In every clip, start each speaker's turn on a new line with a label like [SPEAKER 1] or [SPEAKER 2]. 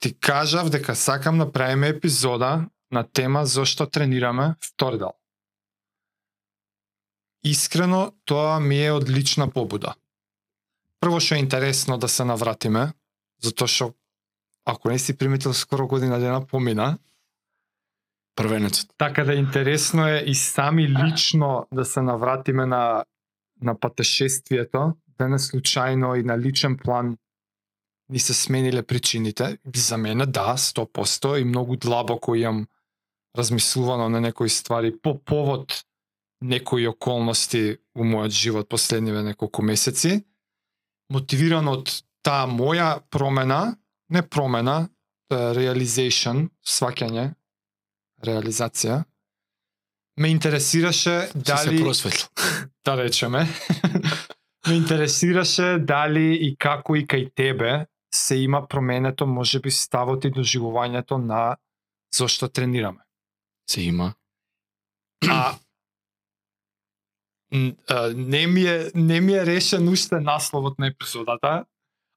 [SPEAKER 1] ти кажав дека сакам да правиме епизода на тема зошто тренираме втор дел. Искрено, тоа ми е одлична побуда. Прво што е интересно да се навратиме, затоа што ако не си приметил скоро година дена помина,
[SPEAKER 2] Првенецот.
[SPEAKER 1] така да интересно е и сами лично да се навратиме на на патешествието, да не случајно и на личен план ни се смениле причините. За мене да, 100% и многу длабоко имам размислувано на некои ствари по повод некои околности у мојот живот последниве неколку месеци. Мотивиран од таа моја промена, не промена, тоа е realization, сваќање, реализација, ме интересираше
[SPEAKER 2] Дали...
[SPEAKER 1] дали
[SPEAKER 2] се просветлил.
[SPEAKER 1] да речеме, ме интересираше дали и како и кај тебе се има променето, може би ставот и доживувањето на зошто тренираме.
[SPEAKER 2] Се има.
[SPEAKER 1] А, не ми е не ми е решен уште насловот на епизодата.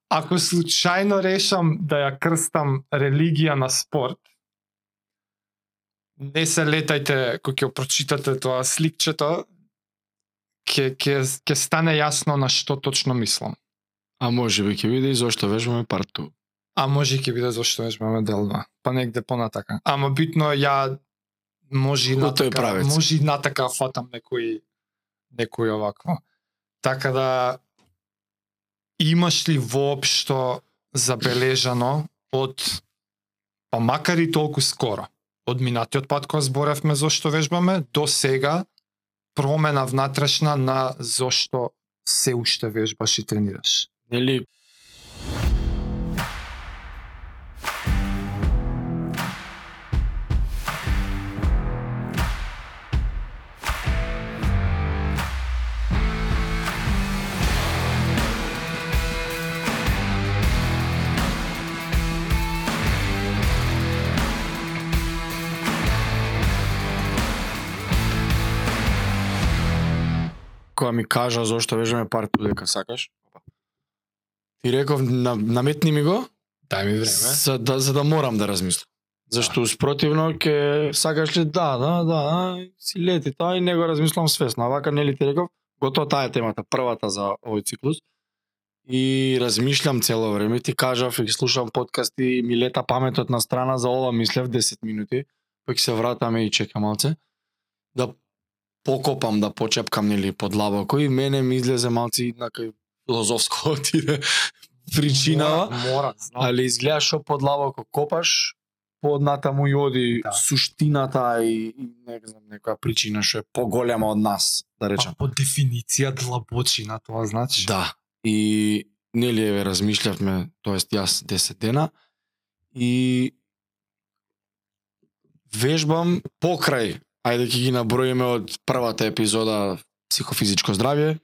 [SPEAKER 1] Ако случајно решам да ја крстам религија на спорт, не се летајте кога ќе прочитате тоа сликчето, ќе ќе ќе стане јасно на што точно мислам.
[SPEAKER 2] А може би ќе биде и зошто вежбаме парт 2.
[SPEAKER 1] А може ќе биде зашто вежбаме дел 2. Па негде понатака. Ама битно ја може и натака, може и натака фатам некој некој овакво. Така да имаш ли воопшто забележано од па макар и толку скоро од минатиот пат кога зборевме зошто вежбаме до сега промена внатрешна на зошто се уште вежбаш и тренираш.
[SPEAKER 2] Нели кога ми кажа зошто вежбаме парт 2 дека сакаш. Ти реков на, наметни ми го,
[SPEAKER 1] Дај ми
[SPEAKER 2] за да, за да морам да размислам. Зашто спротивно ќе сакаш ли да, да, да, да, си лети тоа и не го размислам свесно. А вака нели ти реков, готово таа е темата, првата за овој циклус. И размишлям цело време, ти кажав и слушам подкасти, и ми лета паметот на страна за ова мислев 10 минути, па ќе се вратаме и чекам малце. Да покопам, да почепкам нели подлабоко и мене ми излезе малци накај филозофско отиде причинава.
[SPEAKER 1] Мора, мора знам.
[SPEAKER 2] Ali изгледа што подлабоко копаш, поднатаму и оди
[SPEAKER 1] Да.
[SPEAKER 2] суштината и, и не знам некоја причина што е поголема од нас, да
[SPEAKER 1] Па
[SPEAKER 2] речам.
[SPEAKER 1] по дефиниција длабочина тоа значи.
[SPEAKER 2] Да. И нели еве размишлявме, тоест јас 10 дена и вежбам покрај, ајде ќе ги наброиме од првата епизода психофизичко здравје,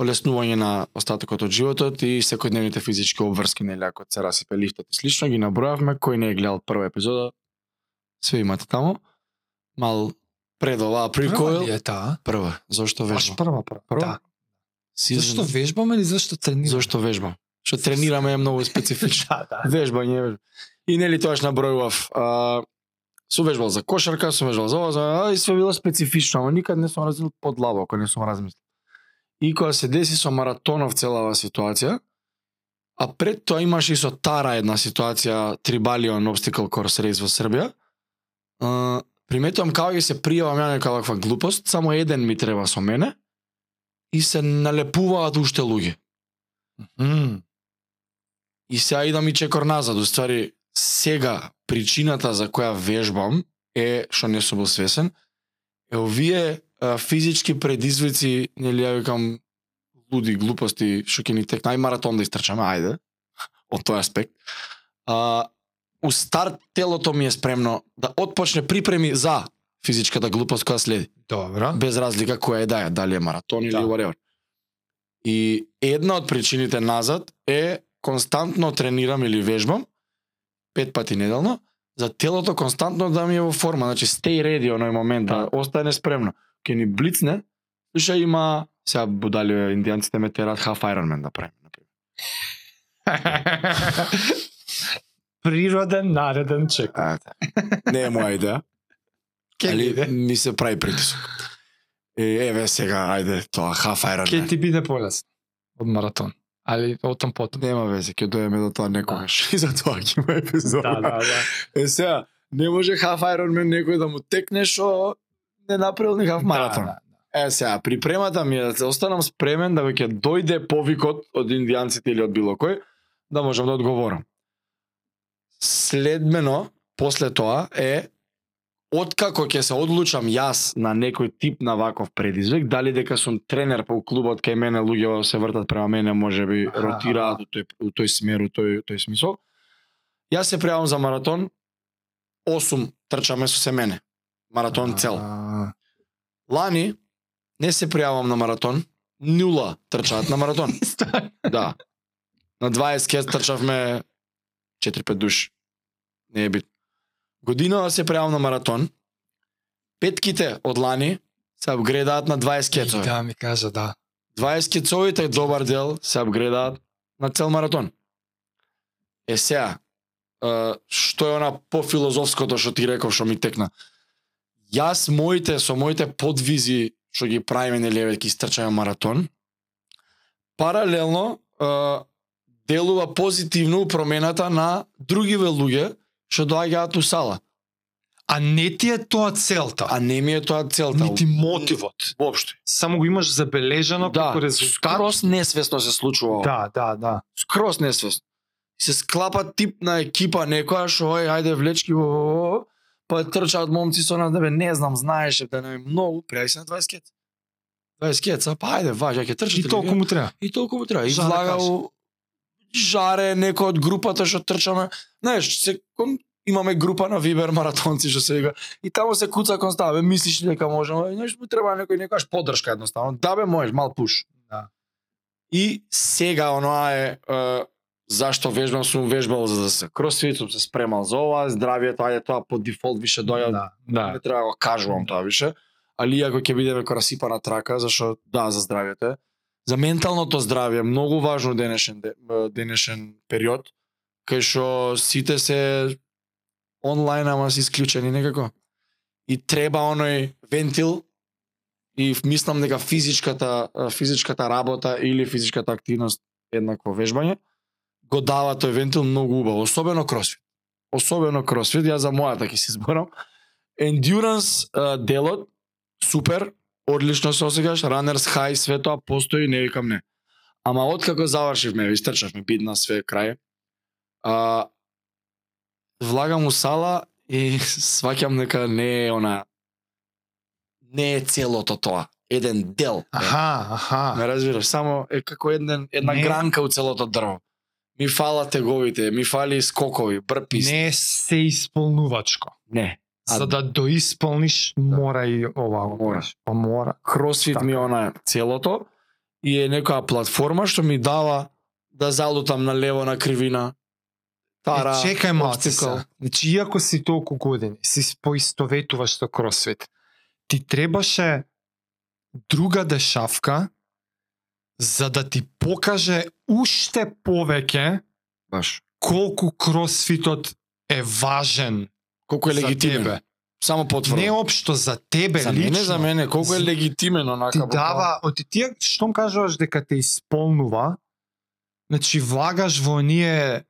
[SPEAKER 2] олеснување на остатокот од животот и секојдневните физички обврски, нели, ако се расипе лифтот и слично, ги набројавме, кој не е гледал прва епизода, све имате таму. Мал пред оваа
[SPEAKER 1] Прва
[SPEAKER 2] прикоил,
[SPEAKER 1] ли е таа?
[SPEAKER 2] прва, зошто вежбам?
[SPEAKER 1] прва, прва.
[SPEAKER 2] Прва?
[SPEAKER 1] Да.
[SPEAKER 2] Season-
[SPEAKER 1] Зашто вежбаме или зашто тренираме?
[SPEAKER 2] Зошто вежбам? Што тренираме е многу специфично.
[SPEAKER 1] да, да.
[SPEAKER 2] Вежбање, вежбање. И нели тоаш набројував, а, сум вежбал за кошарка, сум вежбал за ова, за и све било специфично, ама никад не сум размислил подлабоко, не сум размислил. И кога се деси со маратонов целава ситуација, а пред тоа имаше и со Тара една ситуација, Трибалион Obstacle Course Race во Србија, а, приметувам како ги се пријавам ја нека ваква глупост, само еден ми треба со мене, и се налепуваат уште луѓе.
[SPEAKER 1] Мм.
[SPEAKER 2] И сега идам и чекор назад, уствари сега причината за која вежбам е што не сум бил свесен, е овие физички предизвици, нели ја викам луди глупости што ќе ни тек најмаратон да истрчаме, ајде, од тој аспект. А, у старт телото ми е спремно да отпочне припреми за физичката глупост која следи
[SPEAKER 1] Добро.
[SPEAKER 2] без разлика која е да е, дали е маратон или
[SPEAKER 1] Да.
[SPEAKER 2] whatever. И една од причините назад е константно тренирам или вежбам пет пати неделно за телото константно да ми е во форма, значи stay ready оној момент да,
[SPEAKER 1] Да.
[SPEAKER 2] остане спремно. Ке ни блицне, слуша има сега будали индијанците ме терат half Ironman да правиме, например.
[SPEAKER 1] Природен нареден чек.
[SPEAKER 2] А, не е моја идеја,
[SPEAKER 1] Ке
[SPEAKER 2] али ми се прави притисок. Еве сега, ајде, тоа half
[SPEAKER 1] Ке
[SPEAKER 2] Ironman.
[SPEAKER 1] ти биде полесно од маратон. Али о том потом.
[SPEAKER 2] Нема везе, ќе доеме до тоа некогаш. И за тоа ќе има епизода.
[SPEAKER 1] Да, да, да.
[SPEAKER 2] Е сега, не може half Ironman некој да му текне што не направил ни half маратон.
[SPEAKER 1] Да, да.
[SPEAKER 2] Е сега, припремата ми е да се останам спремен да ќе дојде повикот од индијанците или од било кој, да можам да одговорам. Следмено, после тоа е откако ќе се одлучам јас на некој тип на ваков предизвик, дали дека сум тренер по клубот кај мене луѓе се вртат према мене, може би ротираат у тој, у тој смер, у тој, тој смисол. Јас се пријавам за маратон, 8 трчаме со се мене. Маратон цел. Лани не се пријавам на маратон, нула трчаат на маратон. да. На 20 кес трчавме 4-5 души. Не е бит. Година се пријавам на маратон. Петките од Лани се апгредаат на 20 кецови.
[SPEAKER 1] Да, ми кажа, да.
[SPEAKER 2] 20 кецовите добар дел се апгредаат на цел маратон. Е сега, што е она пофилозофското што ти реков што ми текна. Јас моите со моите подвизи што ги правиме нели еве ќе истрчаме маратон, паралелно е, делува позитивно промената на другиве луѓе што доаѓаат у сала.
[SPEAKER 1] А не ти е тоа целта,
[SPEAKER 2] А не ми е тоа целта.
[SPEAKER 1] нити мотивот.
[SPEAKER 2] Воопшто.
[SPEAKER 1] Само го имаш забележано
[SPEAKER 2] Да,
[SPEAKER 1] како резултат.
[SPEAKER 2] скрос несвесно се случува.
[SPEAKER 1] Да, да, да.
[SPEAKER 2] скроз несвесно. Се склапа тип на екипа некоја што ој ајде влечки во, во, во па трчаат момци со нас, да бе, не знам, знаеше да не многу, пријави се на 20 кет. 20 кет, са, па ајде, важа, ќе трчате.
[SPEAKER 1] И толку му треба.
[SPEAKER 2] И толку му треба. И
[SPEAKER 1] Жаре
[SPEAKER 2] влага
[SPEAKER 1] каша.
[SPEAKER 2] у жаре некој од групата што трчаме. Знаеш, се кон, имаме група на Вибер маратонци што се вика и таму се куца константно, бе, мислиш ли дека можеме? Знаеш, му треба некој некојаш поддршка едноставно. Да бе, можеш, мал пуш.
[SPEAKER 1] Да.
[SPEAKER 2] И сега оноа е, е зашто вежбам сум вежбал за да се кросфит, сум се спремал за ова, здравието, ајде тоа по дефолт више доја,
[SPEAKER 1] Да, да.
[SPEAKER 2] не треба да го кажувам тоа више. Али иако ќе бидеме ко расипана трака, зашто да за здравието е. За менталното здравје многу важно денешен денешен период кај што сите се онлайн ама се исклучени некако. И треба оној вентил и мислам дека физичката физичката работа или физичката активност еднакво вежбање го дава тој вентил многу убаво, особено кросфит. Особено кросфит, ја за мојата ќе се зборам. Endurance а, делот супер, одлично се осегаш, runners high, све тоа постои, не викам не. Ама откако завршивме, истрчавме бидна све крај, а, влагам у сала и сваќам дека не е она не е целото тоа, еден дел.
[SPEAKER 1] Аха, аха.
[SPEAKER 2] Ме разбираш, само е како еден, една
[SPEAKER 1] Не.
[SPEAKER 2] гранка у целото дрво. Ми фала теговите, ми фали скокови, брпис.
[SPEAKER 1] Не се исполнувачко.
[SPEAKER 2] не. А-
[SPEAKER 1] За да доисполниш, мора и ова. го
[SPEAKER 2] Мора.
[SPEAKER 1] Па мора.
[SPEAKER 2] Кросфит
[SPEAKER 1] Така.
[SPEAKER 2] ми е она целото и е некоја платформа што ми дава да залутам на лево на кривина. Тара,
[SPEAKER 1] е, чекај малце се. Значи, иако си толку години, си поистоветуваш со кросфит, ти требаше друга дешавка за да ти покаже уште повеќе
[SPEAKER 2] Баш.
[SPEAKER 1] колку кросфитот е важен
[SPEAKER 2] Колку е
[SPEAKER 1] за
[SPEAKER 2] легитимен.
[SPEAKER 1] тебе.
[SPEAKER 2] Само потврда.
[SPEAKER 1] Не општо за тебе
[SPEAKER 2] за
[SPEAKER 1] лично.
[SPEAKER 2] мене, за мене, колку е
[SPEAKER 1] За-
[SPEAKER 2] легитимен онака.
[SPEAKER 1] ти дава, од тие штом кажуваш дека те исполнува, значи влагаш во ние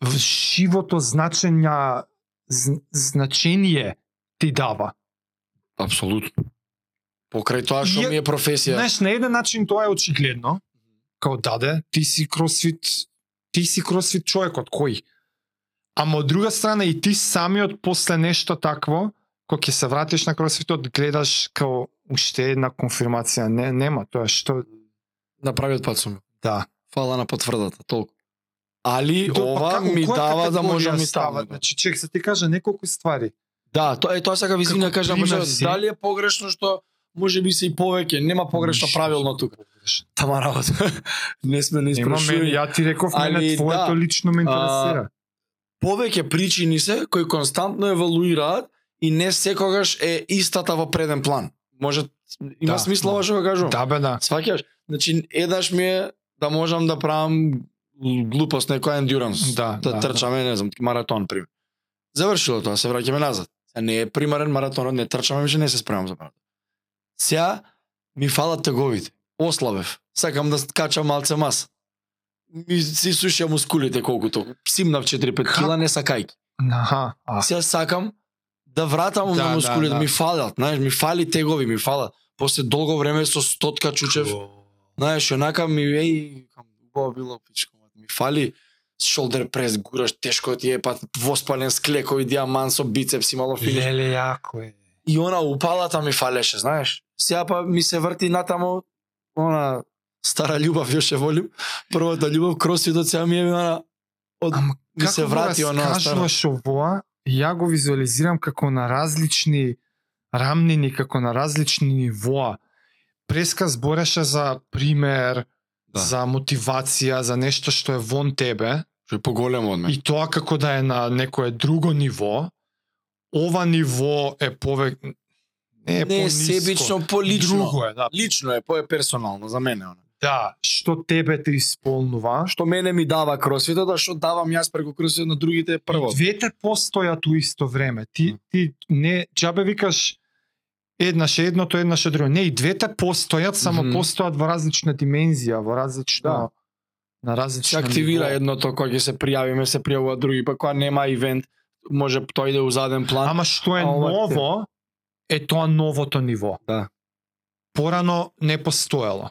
[SPEAKER 1] в живото значења з- значение ти дава.
[SPEAKER 2] Апсолутно. Покрај тоа што ми е професија.
[SPEAKER 1] Знаеш, на еден начин тоа е очигледно, као даде, ти си кросфит, ти си кросфит човекот, кој? Ама од друга страна и ти самиот после нешто такво, кога ќе се вратиш на кросфитот, гледаш као уште една конфирмација. Не, нема тоа што...
[SPEAKER 2] Направиот пат сум.
[SPEAKER 1] Да.
[SPEAKER 2] Фала на потврдата, толку. Али
[SPEAKER 1] До- па
[SPEAKER 2] ова
[SPEAKER 1] како-
[SPEAKER 2] ми дава да
[SPEAKER 1] категорија
[SPEAKER 2] можам и
[SPEAKER 1] става?
[SPEAKER 2] таму.
[SPEAKER 1] Значи, чек, се ти кажа неколку ствари.
[SPEAKER 2] Да, тоа е тоа сака ви да
[SPEAKER 1] Како
[SPEAKER 2] кажам, може, дали е погрешно што може би се и повеќе, нема погрешно правилно тука. Тама работа. не сме не испрашували.
[SPEAKER 1] ја ти реков, мене твоето
[SPEAKER 2] да.
[SPEAKER 1] лично ме интересира.
[SPEAKER 2] Повеќе причини се кои константно евалуираат и не секогаш е истата во преден план. Може има
[SPEAKER 1] Да,
[SPEAKER 2] смисла
[SPEAKER 1] да.
[SPEAKER 2] што го кажувам.
[SPEAKER 1] да, бе, да.
[SPEAKER 2] Сваќаш? Значи еднаш ми е да можам да правам глупост некоја ендуранс.
[SPEAKER 1] Да,
[SPEAKER 2] да,
[SPEAKER 1] да,
[SPEAKER 2] трчаме, не знам, маратон пример. Завршило тоа, се враќаме назад. Не е примерен маратонот, не трчаме, више не се спремам за маратон. Сега ми фалат теговите. Ослабев. Сакам да качам малце маса. Ми си сушија мускулите колкуто. Симнав 4-5
[SPEAKER 1] Како?
[SPEAKER 2] кила не сакајки.
[SPEAKER 1] Аха,
[SPEAKER 2] Сега сакам да вратам
[SPEAKER 1] Да,
[SPEAKER 2] на
[SPEAKER 1] да,
[SPEAKER 2] мускулите,
[SPEAKER 1] да.
[SPEAKER 2] ми фалат, знаеш, ми фали тегови, ми фалат. После долго време со стотка чучев, знаеш, онака ми еј, убаво било пичко, ми фали шолдер прес, гураш тешко ти е, па воспален склекови диамант со бицепс имало финиш.
[SPEAKER 1] леле јако е.
[SPEAKER 2] И она упалата ми фалеше, знаеш. Сега па ми се врти натамо она стара љубов још ја волим. Првата љубов кросфитот сега ми е она од
[SPEAKER 1] Ама
[SPEAKER 2] ми се врати она стара.
[SPEAKER 1] раскажуваш овоа, ја го визуализирам како на различни рамнини, како на различни нивоа. Преска збореше за пример,
[SPEAKER 2] Да.
[SPEAKER 1] за мотивација, за нешто што е вон тебе,
[SPEAKER 2] Што е поголемо од мене.
[SPEAKER 1] и тоа како да е на некое друго ниво, ова ниво е повек не е
[SPEAKER 2] Не
[SPEAKER 1] пониско,
[SPEAKER 2] себично, полично.
[SPEAKER 1] Друго е, да.
[SPEAKER 2] Лично е, по е персонално за мене. Она.
[SPEAKER 1] Да, што тебе те исполнува.
[SPEAKER 2] Што мене ми дава кросфитот, а што давам јас преку кросфитот на другите е прво.
[SPEAKER 1] И двете постојат у исто време. Ти ти не џабе викаш еднаш едното, еднаш друго. Не, и двете постојат, само
[SPEAKER 2] Мгм.
[SPEAKER 1] постојат во различна димензија, во различно
[SPEAKER 2] Да.
[SPEAKER 1] на
[SPEAKER 2] Се
[SPEAKER 1] различно
[SPEAKER 2] активира
[SPEAKER 1] ниво.
[SPEAKER 2] едното кога ќе се пријавиме, се пријавуваат други, па кога нема ивент, може тој иде у заден план.
[SPEAKER 1] Ама што е ново, е тоа новото ниво.
[SPEAKER 2] Да.
[SPEAKER 1] Порано не постоело.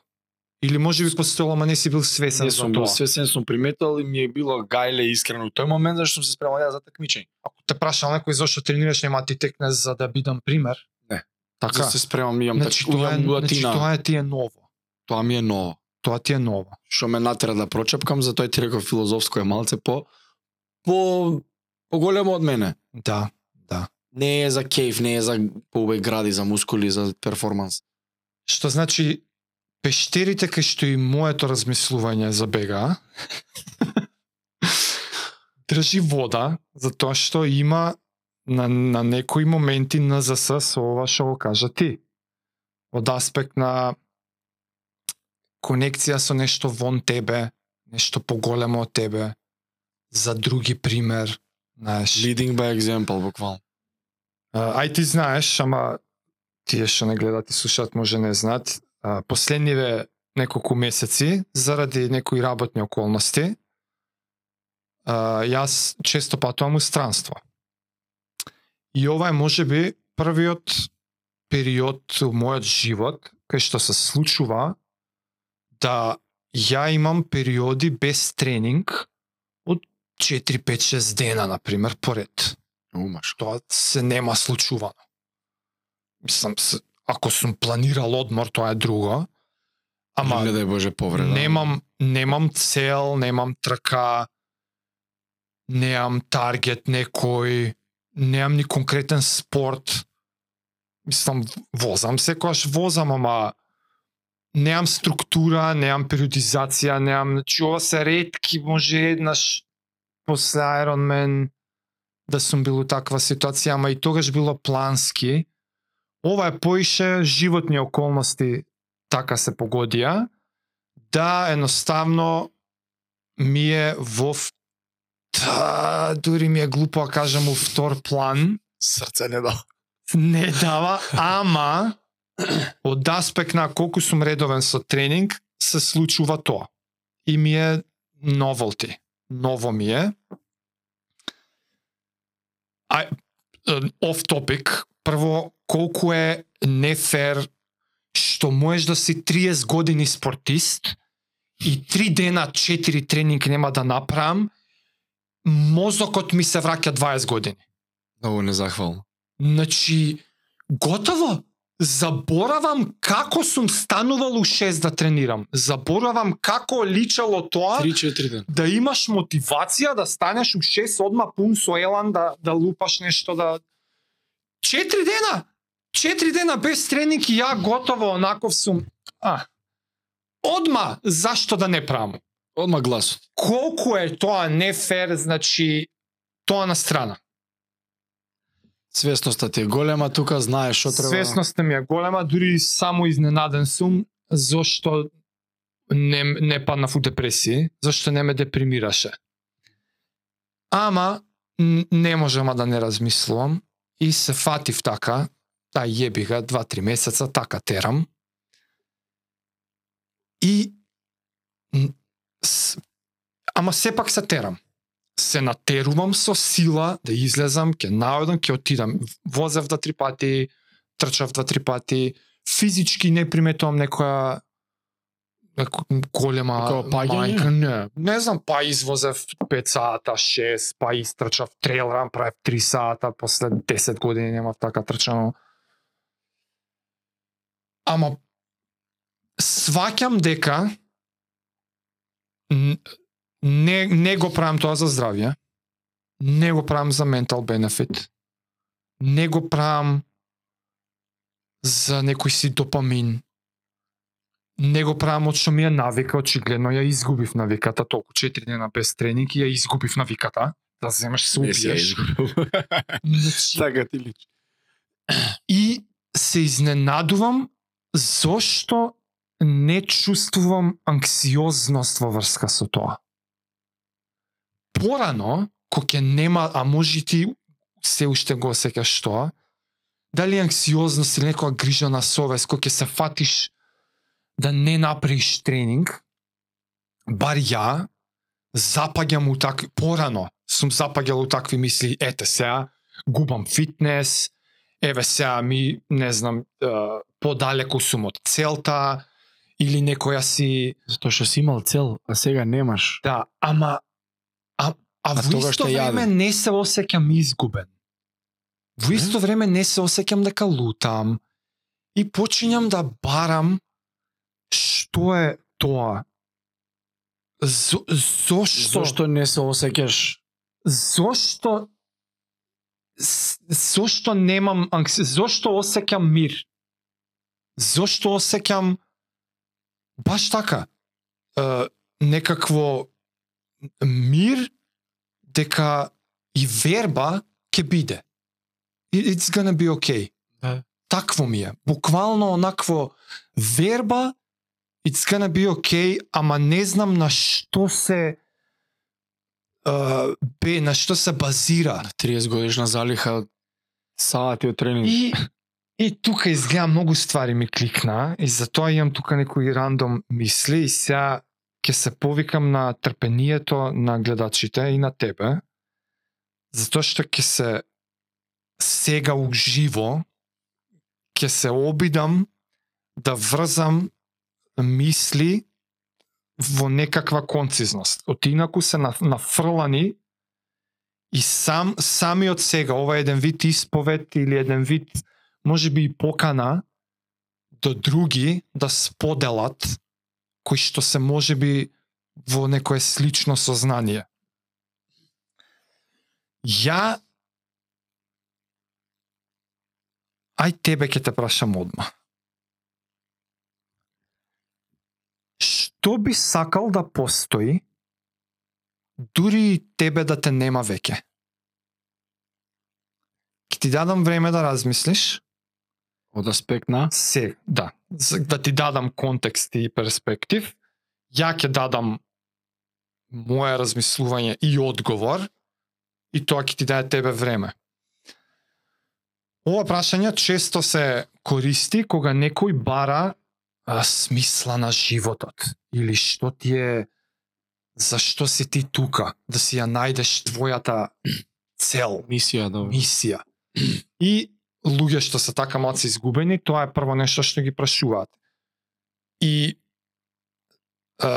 [SPEAKER 1] Или може би постоело, ама не си бил свесен
[SPEAKER 2] Не
[SPEAKER 1] за тоа.
[SPEAKER 2] свесен, сум приметил и ми е било гајле искрено. Тој момент зашто сум се спремал ја за такмичење.
[SPEAKER 1] Ако те прашал некој зошто тренираш, нема ти текне за да бидам пример.
[SPEAKER 2] Не.
[SPEAKER 1] Така.
[SPEAKER 2] За се спремам, имам
[SPEAKER 1] Значи,
[SPEAKER 2] така,
[SPEAKER 1] тоа е, значи, тоа е ти е ново.
[SPEAKER 2] Тоа ми е ново.
[SPEAKER 1] Тоа ти е ново.
[SPEAKER 2] Што ме натера да прочепкам, затоа ти реков филозофско е малце по по поголемо од мене.
[SPEAKER 1] Да, да.
[SPEAKER 2] Не е за кейф, не е за поубави гради, за мускули, за перформанс.
[SPEAKER 1] Што значи пештерите кај што и моето размислување забега држи вода затоа што има на, на некои моменти на ЗС со ова што го кажа ти. Од аспект на конекција со нешто вон тебе, нешто поголемо од тебе, за други пример, знаеш.
[SPEAKER 2] Leading by example, буквално.
[SPEAKER 1] А, Ај ти знаеш, ама тие што не гледат и слушаат може не знаат, а, последниве неколку месеци, заради некои работни околности, а, јас често патувам у странство. И ова е можеби првиот период у мојот живот кај што се случува да ја имам периоди без тренинг 4, 5, 6 дена, например, поред
[SPEAKER 2] Умаш.
[SPEAKER 1] тоа се нема случувано. Мислам, се, ако сум планирал одмор, тоа е друго.
[SPEAKER 2] Ама не дај Боже повреда.
[SPEAKER 1] немам немам цел, немам трка, немам таргет некој, немам ни конкретен спорт. Мислам, возам секојаш возам, ама немам структура, немам периодизација, немам, значи ова се ретки, може еднаш после Ironman да сум бил у таква ситуација, ама и тогаш било плански. Ова е поише животни околности така се погодија, да едноставно ми е во та, дури ми е глупо да кажам у втор план,
[SPEAKER 2] Срце не да.
[SPEAKER 1] не дава, ама од аспект на колку сум редовен со тренинг, се случува тоа. И ми е новолти. Ново ми е. А оф топик, прво колку е нефер што можеш да си 30 години спортист и 3 дена 4 тренинг нема да направам, мозокот ми се враќа 20 години.
[SPEAKER 2] Многу незахвално.
[SPEAKER 1] Значи, готово. Заборавам како сум станувал у 6 да тренирам. Заборавам како личало тоа
[SPEAKER 2] 3-4 дена.
[SPEAKER 1] да имаш мотивација да станеш у 6 одма пун со елан да да лупаш нешто да 4 дена. 4 дена без тренинг и ја готово онаков сум. А. Одма зашто да не правам?
[SPEAKER 2] Одма гласот.
[SPEAKER 1] Колку е тоа не фер, значи тоа на страна.
[SPEAKER 2] Свесноста ти е голема, тука знаеш што треба.
[SPEAKER 1] Свесноста ми е голема, дури само изненаден сум, зошто не, не паднав у депресија, зашто не ме депримираше. Ама, не можам да не размислувам и се фатив така, да јеби два-три месеца, така терам. И, ама сепак се терам. Се натерувам со сила да излезам, ќе наодам, ќе отидам. Возев два-три пати, трчав два-три пати, физички не приметувам некоја неко- голема мајка, не. Не знам, па извозев 5 сата, 6, па истрчав трейл ран, правев 3 сата, после 10 години немав така трчано. Ама сваќам дека не, не го правам тоа за здравје, не го правам за ментал бенефит, не го правам за некој си допамин, не го правам од што ми е навика, очигледно ја изгубив навиката, толку 4 дена без тренинг и ја изгубив навиката, да земеш се убиеш. Значи,
[SPEAKER 2] Така ти личи.
[SPEAKER 1] и се изненадувам зошто не чувствувам анксиозност во врска со тоа. Порано, кога ќе нема, а може ти се уште го осеќаш тоа, дали анксиозност или некоја грижа на совест, кога ќе се фатиш да не направиш тренинг, бар ја запаѓам у такви, порано сум запаѓал у такви мисли, ете сега, губам фитнес, еве сега ми, не знам, подалеку сум од целта, или некоја си,
[SPEAKER 2] Затоа што си имал цел, а сега немаш.
[SPEAKER 1] да, ама, а, во исто
[SPEAKER 2] те јаде.
[SPEAKER 1] време не се осеќам изгубен. Во
[SPEAKER 2] Не?
[SPEAKER 1] исто време не се осеќам дека лутам и почињам да барам што е тоа. Зо, зошто?
[SPEAKER 2] Зошто не се осеќаш?
[SPEAKER 1] зошто зошто немам анкси... зошто осеќам мир? Зошто осеќам баш така е, некакво мир дека и верба ќе биде. It's gonna be okay.
[SPEAKER 2] Да.
[SPEAKER 1] Такво ми е. Буквално онакво верба It's gonna be okay, ама не знам на што се uh, бе, на што се базира.
[SPEAKER 2] 30 годишна залиха сати од тренинг.
[SPEAKER 1] И и тука изгледа многу ствари ми кликна и затоа имам тука некои рандом мисли и сега ќе се повикам на трпението на гледачите и на тебе. Затоа што ќе се сега уживо ќе се обидам да врзам мисли во некаква концизност. Отинаку се нафрлани и сам самиот сега ова е еден вид исповед или еден вид може би и покана до други да споделат кои што се може би во некое слично сознание. Ја Ај тебе ќе те прашам одма. Што би сакал да постои дури и тебе да те нема веќе? Ке ти дадам време да размислиш.
[SPEAKER 2] Од аспект на
[SPEAKER 1] Се, да. Да ти дадам контекст и перспектив. Ја ќе дадам моje размислување и одговор и тоа ќе ти даде тебе време. Ова прашање често се користи кога некој бара а, смисла на животот или што ти е зашто си ти тука, да си ја најдеш твојата цел,
[SPEAKER 2] мисија да
[SPEAKER 1] мисија. И луѓе што се така малци изгубени, тоа е прво нешто што ги прашуваат. И е,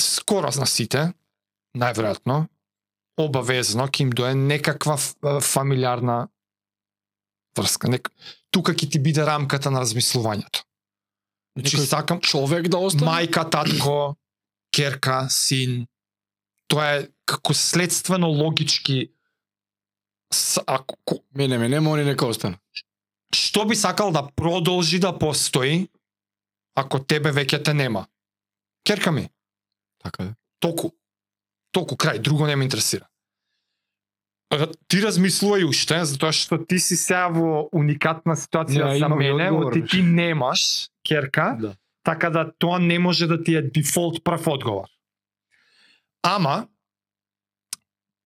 [SPEAKER 1] скоро на сите, најверојатно, обавезно ќе им дое некаква фамилиарна врска. Нек... Тука ќе ти биде рамката на размислувањето. Значи,
[SPEAKER 2] Некој
[SPEAKER 1] сакам
[SPEAKER 2] човек да остане.
[SPEAKER 1] мајка, татко, керка, син. Тоа е како следствено логички с, ако, ко-
[SPEAKER 2] Мене, мене, они нека остане.
[SPEAKER 1] што би сакал да продолжи да постои ако тебе веќе те нема? Керка ми,
[SPEAKER 2] Така е.
[SPEAKER 1] толку. Толку крај, друго не ме интересира. Ти размислувај уште, затоа што ти си сега во уникатна ситуација
[SPEAKER 2] Ја,
[SPEAKER 1] за мене, оти ти немаш керка,
[SPEAKER 2] Да.
[SPEAKER 1] Така да тоа не може да ти е дефолт прв одговор. Ама,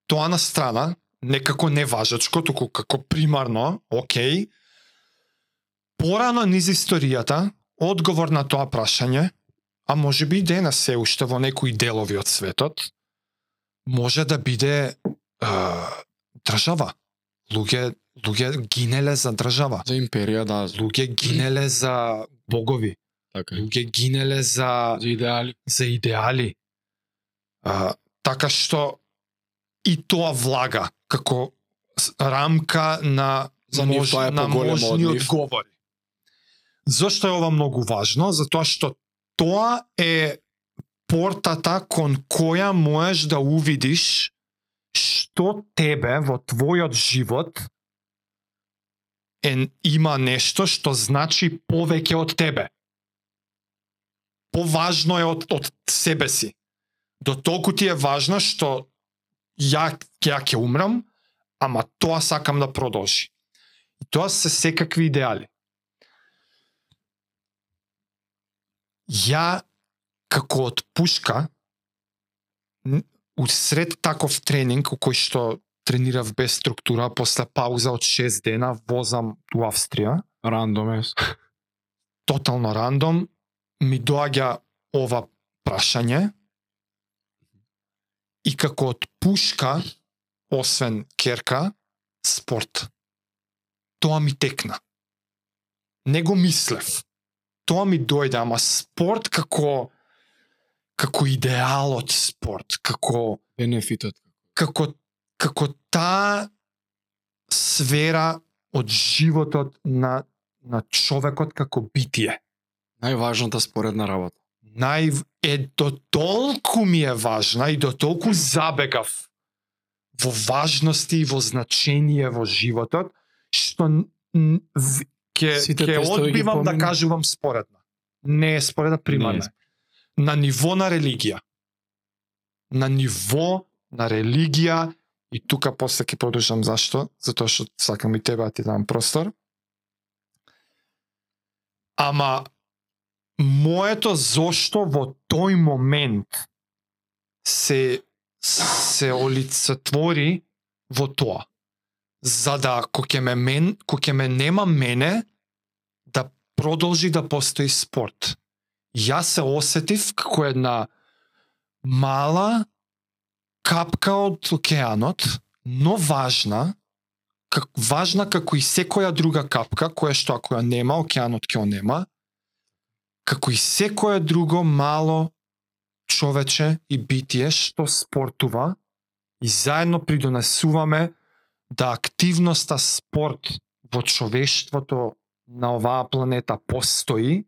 [SPEAKER 1] тоа на страна, некако не важачко, туку како примарно, окей, порано низ историјата, одговор на тоа прашање, а може би и денес се уште во некои делови од светот, може да биде е, држава. Луѓе, луѓе гинеле за држава.
[SPEAKER 2] За империја, да,
[SPEAKER 1] Луѓе гинеле за богови.
[SPEAKER 2] така.
[SPEAKER 1] Луѓе гинеле за
[SPEAKER 2] За идеали.
[SPEAKER 1] за идеали. А, така што и тоа влага како рамка на
[SPEAKER 2] За тоа е
[SPEAKER 1] на
[SPEAKER 2] поголемо од
[SPEAKER 1] можни
[SPEAKER 2] нив.
[SPEAKER 1] одговори. Зошто е ова многу важно? Затоа што тоа е портата кон која можеш да увидиш што тебе во твојот живот е, има нешто што значи повеќе од тебе. Поважно е од, од себе си. До толку ти е важно што ја, ја ќе умрам, ама тоа сакам да продолжи. И тоа се секакви идеали. Ја, како од пушка, усред таков тренинг, кој што тренирав без структура, после пауза од 6 дена, возам у Австрија,
[SPEAKER 2] Рандом е.
[SPEAKER 1] тотално рандом, ми доаѓа ова прашање и како од пушка, освен керка, спорт. Тоа ми текна. Не го мислев. Тоа ми дојде, ама спорт како како идеалот спорт, како
[SPEAKER 2] Бенефитот.
[SPEAKER 1] како како таа сфера од животот на на човекот како битие.
[SPEAKER 2] Најважната споредна работа.
[SPEAKER 1] Нај е до толку ми е важна и до толку забегав во важности и во значение во животот што ќе ќе одбивам да кажувам споредна. Не е споредна примарна. Е. На ниво на религија. На ниво на религија и тука после ќе продолжам зашто, затоа што сакам и тебе да ти дам простор. Ама моето зошто во тој момент се се олицетвори во тоа. За да кога ќе ме мен, кога ќе ме нема мене да продолжи да постои спорт. Јас се осетив како една мала капка од океанот, но важна, как, важна како и секоја друга капка, која што ако ја нема, океанот ќе ја нема, како и секое друго мало човече и битие што спортува и заедно придонесуваме да активноста спорт во човештвото на оваа планета постои,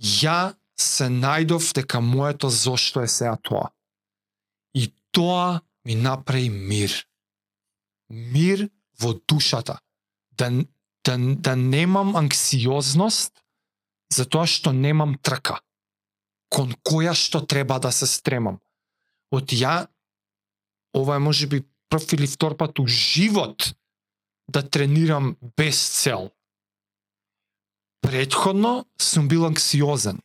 [SPEAKER 1] ја се најдов дека моето зошто е сега тоа. И тоа ми направи мир. Мир во душата. Да, да, да немам анксиозност затоа што немам трка кон која што треба да се стремам. Од ја, ова е може би прв или втор пат у живот да тренирам без цел. Предходно сум бил анксиозен.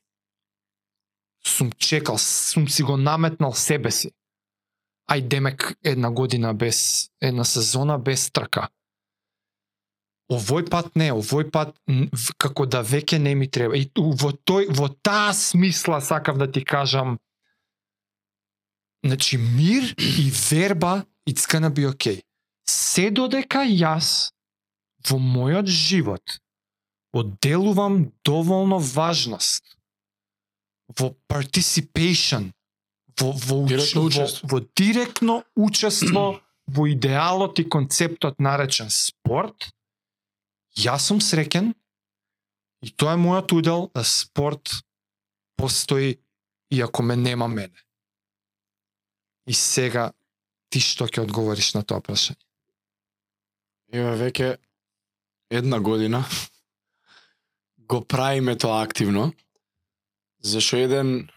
[SPEAKER 1] Сум чекал, сум си го наметнал себе си. Ај демек една година без, една сезона без трка. Овој пат не, овој пат како да веќе не ми треба. И во тој во таа смисла сакав да ти кажам Значи мир и верба it's gonna be okay. Се додека јас во мојот живот одделувам доволно важност во participation, во, во, уч-
[SPEAKER 2] Директно
[SPEAKER 1] во,
[SPEAKER 2] учество.
[SPEAKER 1] во директно учество во идеалот и концептот наречен спорт, јас сум среќен и тоа е мојот удел да спорт постои иако ме нема мене. И сега ти што ќе одговориш на тоа прашање?
[SPEAKER 2] Еве веќе една година го правиме тоа активно. Зашо еден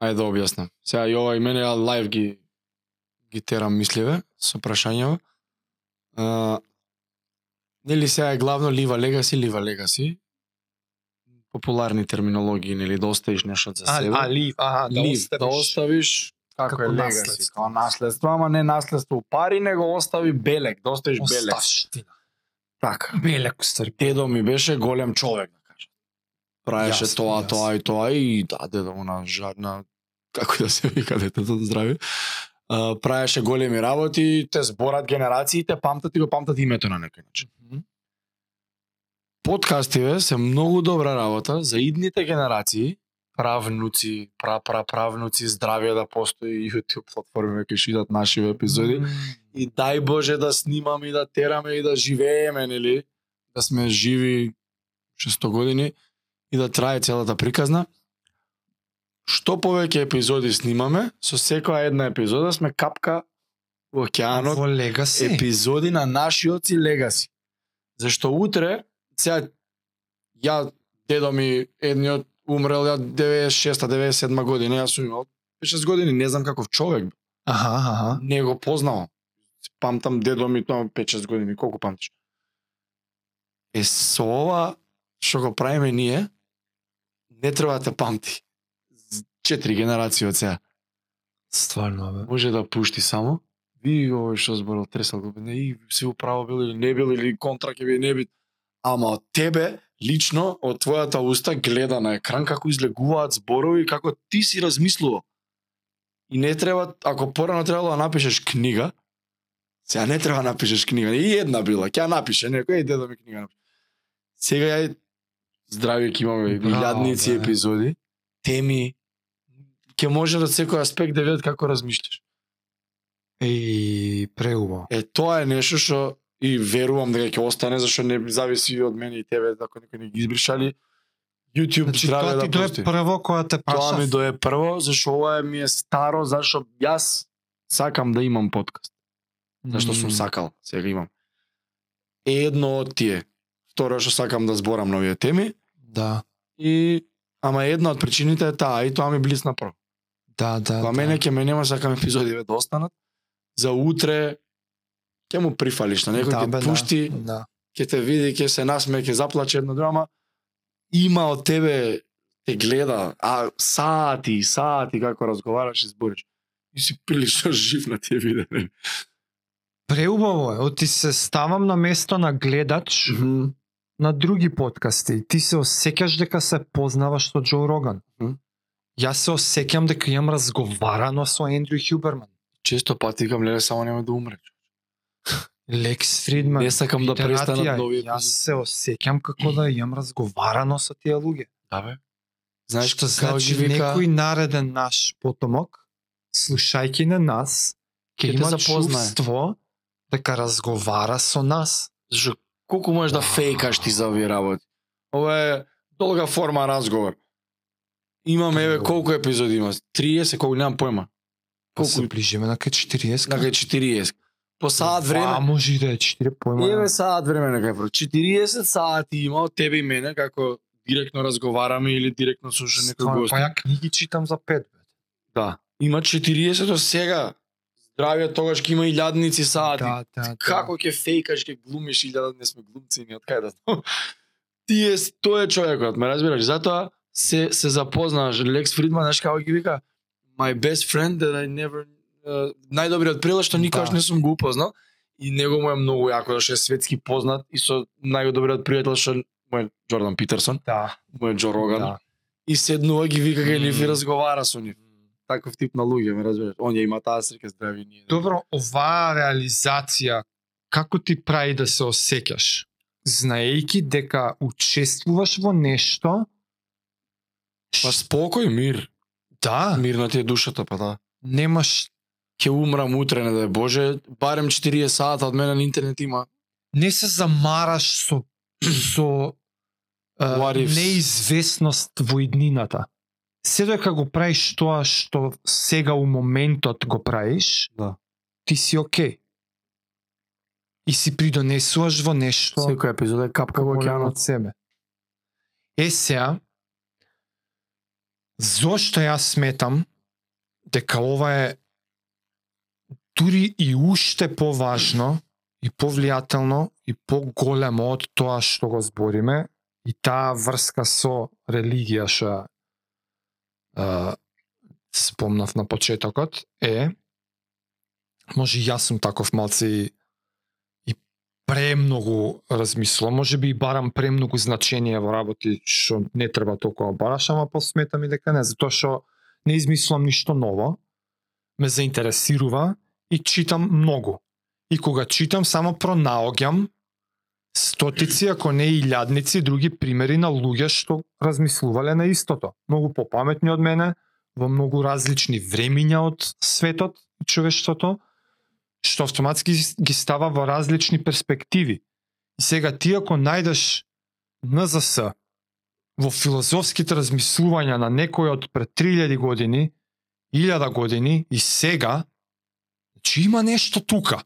[SPEAKER 2] ајде да објаснам. Сега и ова и мене ја лайв ги ги терам мисливе со прашањава. А, нели сега е главно лива легаси, лива легаси. популарни терминологии, нели, да оставиш нешто за
[SPEAKER 1] А,
[SPEAKER 2] себе.
[SPEAKER 1] а лив, аха, да
[SPEAKER 2] Лив,
[SPEAKER 1] оставиш.
[SPEAKER 2] да оставиш како,
[SPEAKER 1] како
[SPEAKER 2] е легаси, како наследство, ама не наследство у пари, него остави белек, да оставиш белек.
[SPEAKER 1] Оставштина.
[SPEAKER 2] Така.
[SPEAKER 1] Белек уствари.
[SPEAKER 2] Дедо ми беше голем човек, да кажам. Правеше
[SPEAKER 1] Јасно,
[SPEAKER 2] тоа,
[SPEAKER 1] јасно.
[SPEAKER 2] тоа и тоа и да, дедо му на жадна, како да се вика детето да здрави. А, правеше големи работи, те зборат генерации, те памтат и го памтат името на некој начин. Подкастиве се многу добра работа за идните генерации, правнуци, прапраправнуци, здравје да постои YouTube платформи кои ќе идат наши епизоди. И дај Боже да снимаме и да тераме и да живееме, нели? Да сме живи 600 години и да трае целата приказна. Што повеќе епизоди снимаме, со секоја една епизода сме капка во океанот
[SPEAKER 1] Во легаси.
[SPEAKER 2] епизоди на нашиот си легаси. Зашто утре, сега, ја, дедо ми, едниот умрел ја 96-97 година, јас сум имал 6 години, не знам каков човек,
[SPEAKER 1] Аха, аха.
[SPEAKER 2] не го познавам. Памтам дедо ми тоа 5-6 години, колку памтиш? Е, со ова што го правиме ние, не треба да те памти. Четири генерации од сега.
[SPEAKER 1] Стварно, бе.
[SPEAKER 2] Може да пушти само. Ви овој што зборал тресал го, не и се управо бил или не бил или контра ќе би не бит. Ама од тебе лично од твојата уста гледа на екран како излегуваат зборови како ти си размислувал. И не треба, ако порано требало да напишеш книга, сега не треба да напишеш книга, и една била, ќе напише некој, и дедо ми книга напише. Сега ја здрави ќе имаме
[SPEAKER 1] Браво,
[SPEAKER 2] илјадници
[SPEAKER 1] бе.
[SPEAKER 2] епизоди, теми, ќе може од секој аспект да видат како размишлиш.
[SPEAKER 1] И преубаво.
[SPEAKER 2] Е, тоа е нешто што и верувам дека ќе остане, зашто не зависи од мене и тебе, ако некој не ги избришали. YouTube
[SPEAKER 1] Значи,
[SPEAKER 2] здраве
[SPEAKER 1] тоа
[SPEAKER 2] да
[SPEAKER 1] ти дое прво која те
[SPEAKER 2] Тоа
[SPEAKER 1] прашав.
[SPEAKER 2] ми дое прво, зашто ова е ми е старо, зашто јас сакам да имам подкаст. Зашто сум сакал, сега имам. Едно од тие. Второ што сакам да зборам на овие теми
[SPEAKER 1] Да,
[SPEAKER 2] и ама една од причините е таа и тоа ми блисна прво.
[SPEAKER 1] Да, да.
[SPEAKER 2] Кога
[SPEAKER 1] да.
[SPEAKER 2] мене ќе ме нема сакам епизодиве да останат. За утре ќе му прифалиш на некој
[SPEAKER 1] да,
[SPEAKER 2] ќе
[SPEAKER 1] бе,
[SPEAKER 2] пушти,
[SPEAKER 1] Да. да.
[SPEAKER 2] ќе те види, ќе се насме, ќе заплаче една драма. Има од тебе те гледа, а сати, сати како разговараш и збориш. И си прилично жив на тие видеа.
[SPEAKER 1] Преубаво е, оти се ставам на место на гледач на други подкасти. Ти се осеќаш дека се познаваш со Џо Роган.
[SPEAKER 2] Мгм.
[SPEAKER 1] Јас се осеќам дека имам разговарано со Ендрю Хјуберман.
[SPEAKER 2] Често пати викам леле само нема да умре.
[SPEAKER 1] Лекс Фридман.
[SPEAKER 2] Не сакам да престанат
[SPEAKER 1] Атија.
[SPEAKER 2] нови
[SPEAKER 1] Јас се осеќам како да имам разговарано со тие луѓе.
[SPEAKER 2] Да бе. Знаеш
[SPEAKER 1] што значи
[SPEAKER 2] вика?
[SPEAKER 1] некој нареден наш потомок, слушајќи на нас, ќе има чувство дека разговара со нас.
[SPEAKER 2] Зашо колку можеш да
[SPEAKER 1] Вау.
[SPEAKER 2] фејкаш ти за овие работи? Ова е долга форма разговор. Имаме еве колку епизоди има? 30, колку немам појма.
[SPEAKER 1] Колку се ближиме на кај 40.
[SPEAKER 2] на кај 40. По саат време.
[SPEAKER 1] А може и да е 4 појма.
[SPEAKER 2] Еве саат време на кај 40 сати има од тебе и мене како директно разговараме или директно слуша некој гост.
[SPEAKER 1] Па ја книги читам за 5.
[SPEAKER 2] Да. Има 40 до сега. Здравје тогаш ќе има илјадници сати.
[SPEAKER 1] Да, да, да.
[SPEAKER 2] Како ќе фејкаш, ќе глумиш илјада, не сме глумци ни од кај да знам. Ти е, тој е човекот, ме разбираш? Затоа се се запознаш. Лекс Фридман, знаеш како ги вика? My best friend that I never uh, најдобриот пријател што никогаш
[SPEAKER 1] Да.
[SPEAKER 2] не сум го упознал и него му е многу јако зашто е светски познат и со најдобриот пријател што му е Джордан Питерсон,
[SPEAKER 1] Да.
[SPEAKER 2] му е Джо Роган
[SPEAKER 1] да.
[SPEAKER 2] и седнува ги вика кај нив и
[SPEAKER 1] Мм.
[SPEAKER 2] разговара со нив. Таков тип на луѓе, ме разбираш? Он ја има таа среќа здрави ние.
[SPEAKER 1] Добро, оваа реализација како ти прави да се осеќаш? Знаејќи дека учествуваш во нешто,
[SPEAKER 2] Па спокој, мир.
[SPEAKER 1] да,
[SPEAKER 2] Мир на ти е душата, па да.
[SPEAKER 1] немаш
[SPEAKER 2] Ќе умрам утре, не да е Боже, барем 40 сата од мене на интернет има.
[SPEAKER 1] не се замараш со со
[SPEAKER 2] ifs?
[SPEAKER 1] неизвестност во иднината. Се дека го правиш тоа што сега у моментот го правиш,
[SPEAKER 2] Да.
[SPEAKER 1] ти си окей. И си придонесуваш во нешто
[SPEAKER 2] Секој епизод е капка во океанот.
[SPEAKER 1] од себе. Е сега, зошто јас сметам дека ова е дури и уште поважно и повлијателно и поголемо од тоа што го збориме, и таа врска со религија што е, спомнав на почетокот е може јас сум таков малци премногу размислувам, може би и барам премногу значение во работи што не треба толкова бараш, ама па посметам и дека не, затоа што не измислувам ништо ново, ме заинтересирува и читам многу. И кога читам, само пронаоѓам стотици, ако не и лјадници, други примери на луѓе што размислувале на истото. Многу попаметни од мене, во многу различни времиња од светот и човештвото, што автоматски ги става во различни перспективи. И сега ти ако најдеш НЗС во филозофските размислувања на некој од пред 3000 години, 1000 години и сега, значи има нешто тука.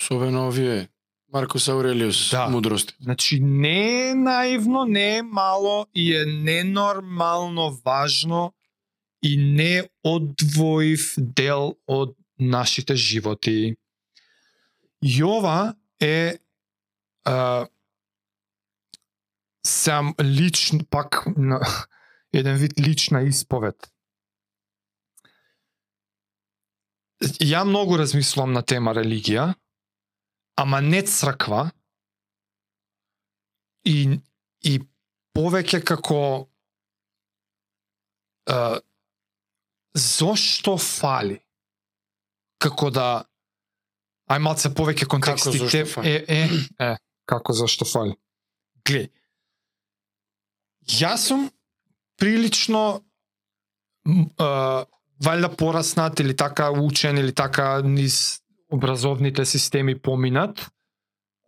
[SPEAKER 2] Особено овие Маркус Аурелиус
[SPEAKER 1] Да.
[SPEAKER 2] мудрости.
[SPEAKER 1] Значи не е наивно, не е мало и е ненормално важно и не одвоив дел од нашите животи. И ова е а, сам личен, пак на, еден вид лична исповед. Ја многу размислувам на тема религија, ама не црква, и и повеќе како е, зошто фали како да ај малце повеќе контекстите
[SPEAKER 2] фали?
[SPEAKER 1] е е. Е како зошто фали? Глеј јас сум прилично е, валјда пораснат или така учен или така низ образовните системи поминат.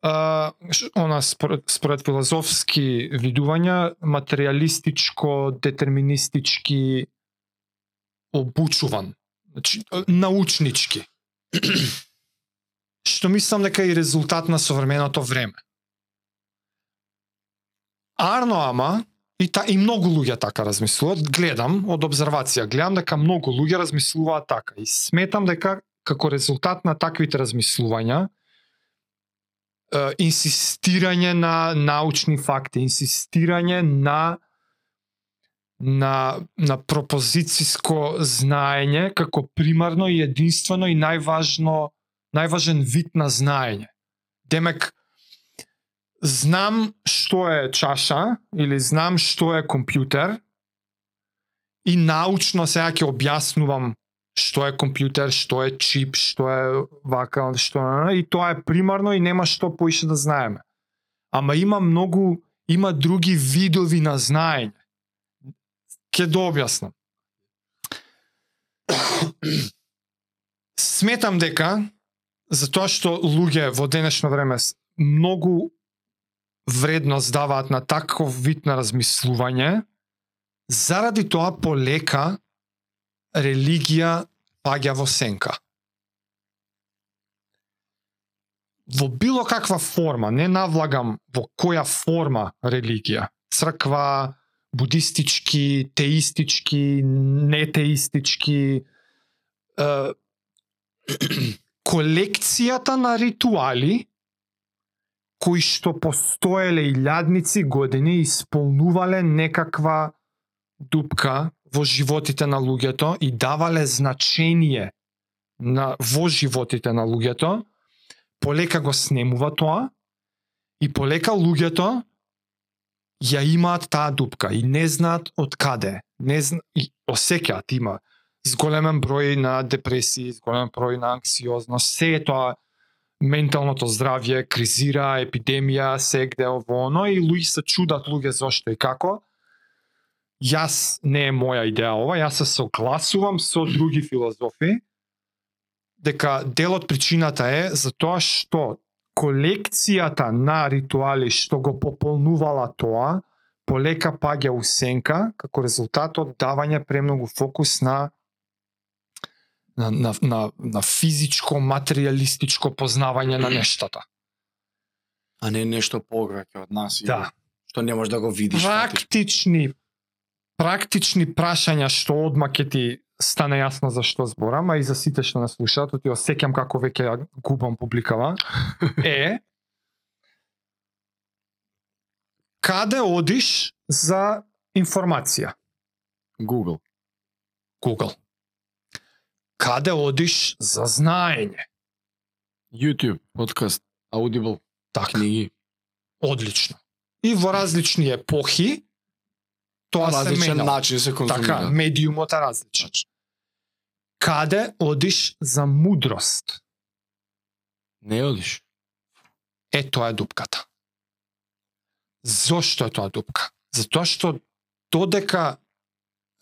[SPEAKER 1] А, она според, според филозофски видувања материјалистичко детерминистички обучуван значи научнички. Што мислам дека е и резултат на современото време. Арно ама и та и многу луѓе така размислуваат, гледам од обзервација, гледам дека многу луѓе размислуваат така. И сметам дека како резултат на таквите размислувања инсистирање на научни факти, инсистирање на на на пропозициско знаење како примарно и единствено и најважно најважен вид на знаење. Демек знам што е чаша или знам што е компјутер и научно сега ќе објаснувам што е компјутер, што е чип, што е вака, што е, и тоа е примарно и нема што поише да знаеме. Ама има многу, има други видови на знаење. Ке дообјаснам. Да Сметам дека затоа што луѓе во денешно време многу вредност даваат на таков вид на размислување, заради тоа полека религија паѓа во сенка. Во било каква форма, не навлагам во која форма религија, црква, будистички, теистички, нетеистички, е, колекцијата на ритуали кои што постоеле илјадници години исполнувале некаква дупка во животите на луѓето и давале значение на во животите на луѓето, полека го снемува тоа и полека луѓето ја имаат таа дупка и не знаат од каде, не зна... и осеќаат има зголемен број на депресии, зголемен број на анксиозност, се е тоа менталното здравје, кризира, епидемија, сегде ово оно и луѓе се чудат луѓе зошто и како. Јас не е моја идеја ова, јас се согласувам со други филозофи дека дел од причината е затоа што колекцијата на ритуали што го пополнувала тоа, полека паѓа у сенка како резултат од давање премногу фокус на на, на, на, на физичко, материјалистичко познавање на нештата.
[SPEAKER 2] А не нешто повеќе од нас.
[SPEAKER 1] Да.
[SPEAKER 2] Што не можеш да го видиш.
[SPEAKER 1] Практични практични прашања што одма ќе ти стане јасно за што зборам, а и за сите што нас слушаат, ти осеќам како веќе ја губам публикава, е Каде одиш за информација?
[SPEAKER 2] Google.
[SPEAKER 1] Google. Каде одиш за знаење?
[SPEAKER 2] YouTube, подкаст, Audible,
[SPEAKER 1] Така,
[SPEAKER 2] книги.
[SPEAKER 1] одлично. И во различни епохи тоа се
[SPEAKER 2] различен
[SPEAKER 1] менало.
[SPEAKER 2] начин се конзумира.
[SPEAKER 1] Така, медиумот е различен. Каде одиш за мудрост?
[SPEAKER 2] Не одиш.
[SPEAKER 1] Е, тоа е дупката. Зошто е тоа дупка? Затоа што додека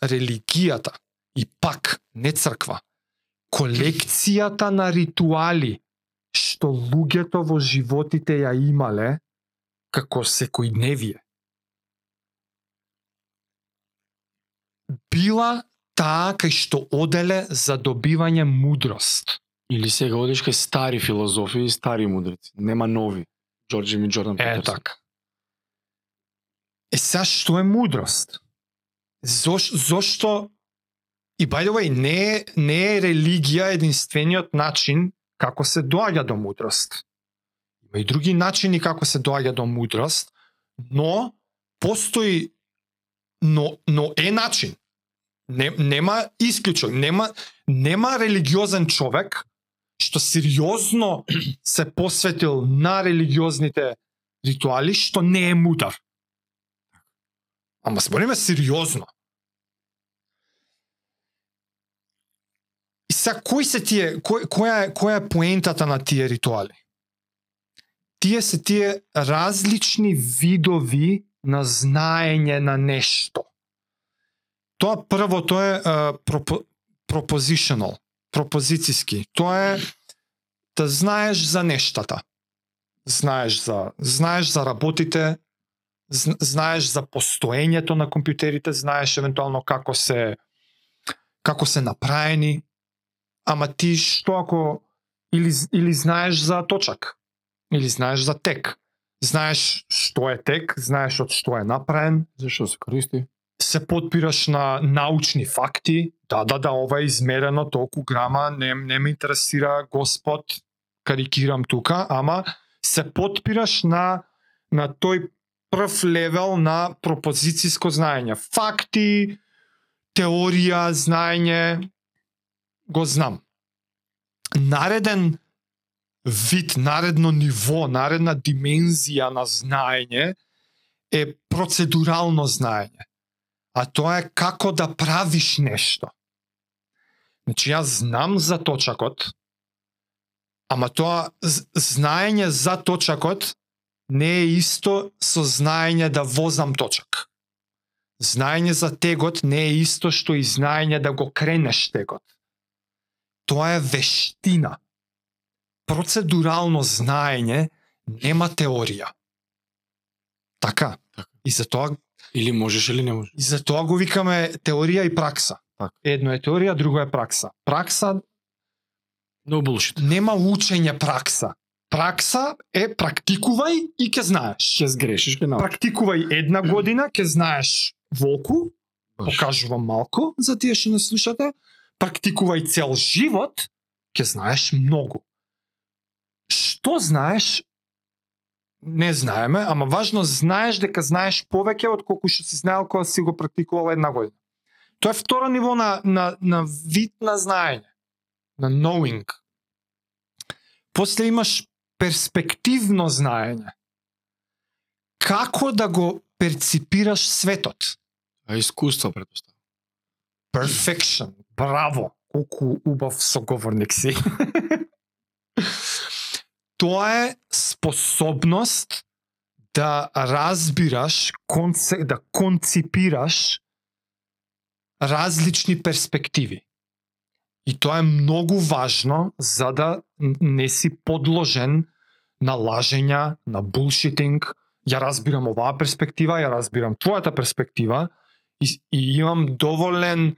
[SPEAKER 1] религијата и пак не црква, колекцијата на ритуали што луѓето во животите ја имале како секојдневие била таа кај што оделе за добивање мудрост.
[SPEAKER 2] Или сега одиш кај стари филозофи и стари мудреци. Нема нови. Джорджи ми Джордан
[SPEAKER 1] Е,
[SPEAKER 2] Петерсон.
[SPEAKER 1] така. Е, сега што е мудрост? Зош, зошто и by the way, не е, не е религија единствениот начин како се доаѓа до мудрост. Има и други начини како се доаѓа до мудрост, но постои но но е начин. Не, нема исклучок, нема нема религиозен човек што сериозно се посветил на религиозните ритуали што не е мудар. Ама збориме сериозно. И сега кој се тие кој, која е која е поентата на тие ритуали? Тие се тие различни видови на знаење на нешто. Тоа прво тоа е uh, пропо, пропозициски. Тоа е да знаеш за нештата. Знаеш за знаеш за работите, знаеш за постоењето на компјутерите, знаеш евентуално како се како се направени, ама ти што ако или или знаеш за точак, или знаеш за тек. Знаеш што е тек, знаеш од што е направен,
[SPEAKER 2] Зашо се користи?
[SPEAKER 1] Се подпираш на научни факти, да, да, да, ова е измерено толку грама, не, не ме интересира Господ, карикирам тука, ама се подпираш на на тој прв левел на пропозициско знаење. Факти, теорија, знаење, го знам. Нареден вид, наредно ниво, наредна димензија на знаење е процедурално знаење а тоа е како да правиш нешто. Значи јас знам за точакот, ама тоа знаење за точакот не е исто со знаење да возам точак. Знаење за тегот не е исто што и знаење да го кренеш тегот. Тоа е вештина. Процедурално знаење нема теорија. Така.
[SPEAKER 2] Така.
[SPEAKER 1] И затоа
[SPEAKER 2] Или можеш или не можеш.
[SPEAKER 1] И за тоа го викаме теорија и пракса.
[SPEAKER 2] Така.
[SPEAKER 1] Едно е теорија, друго е пракса. Пракса
[SPEAKER 2] No bullshit.
[SPEAKER 1] нема учење пракса. Пракса е практикувај и ќе знаеш.
[SPEAKER 2] Ќе сгрешиш, ќе научиш.
[SPEAKER 1] Практикувај една година, ќе знаеш волку,
[SPEAKER 2] Баш.
[SPEAKER 1] покажувам малку за тие што не слушате. Практикувај цел живот, ќе знаеш многу. Што знаеш? Не знаеме, ама важно знаеш дека знаеш повеќе од колку што си знаел кога си го практикувал една година. Тоа е второ ниво на, на, на вид на знаење, на knowing. После имаш перспективно знаење. Како да го перципираш светот?
[SPEAKER 2] А искуство претпоставам.
[SPEAKER 1] Perfection. Браво. Колку убав соговорник си. Тоа е способност да разбираш, конце, да концепираш различни перспективи. И тоа е многу важно за да не си подложен на лажења, на булшитинг. Ја разбирам оваа перспектива, ја разбирам твојата перспектива и, и имам доволен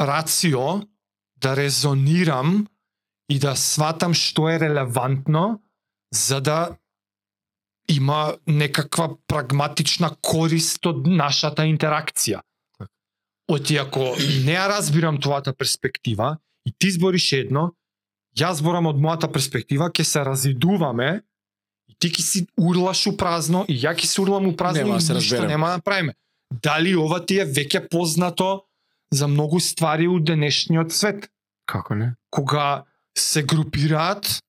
[SPEAKER 1] рацио да резонирам и да сватам што е релевантно за да има некаква прагматична корист од нашата интеракција. Оти ако не ја разбирам твојата перспектива и ти збориш едно, јас зборам од мојата перспектива, ќе се разидуваме и ти ќе си урлаш у празно и ја ќе се урлам у празно
[SPEAKER 2] Нема да
[SPEAKER 1] и
[SPEAKER 2] се
[SPEAKER 1] ништо
[SPEAKER 2] разбереме.
[SPEAKER 1] нема да направиме. Дали ова ти е веќе познато за многу ствари у денешниот свет?
[SPEAKER 2] Како не?
[SPEAKER 1] Кога се групираат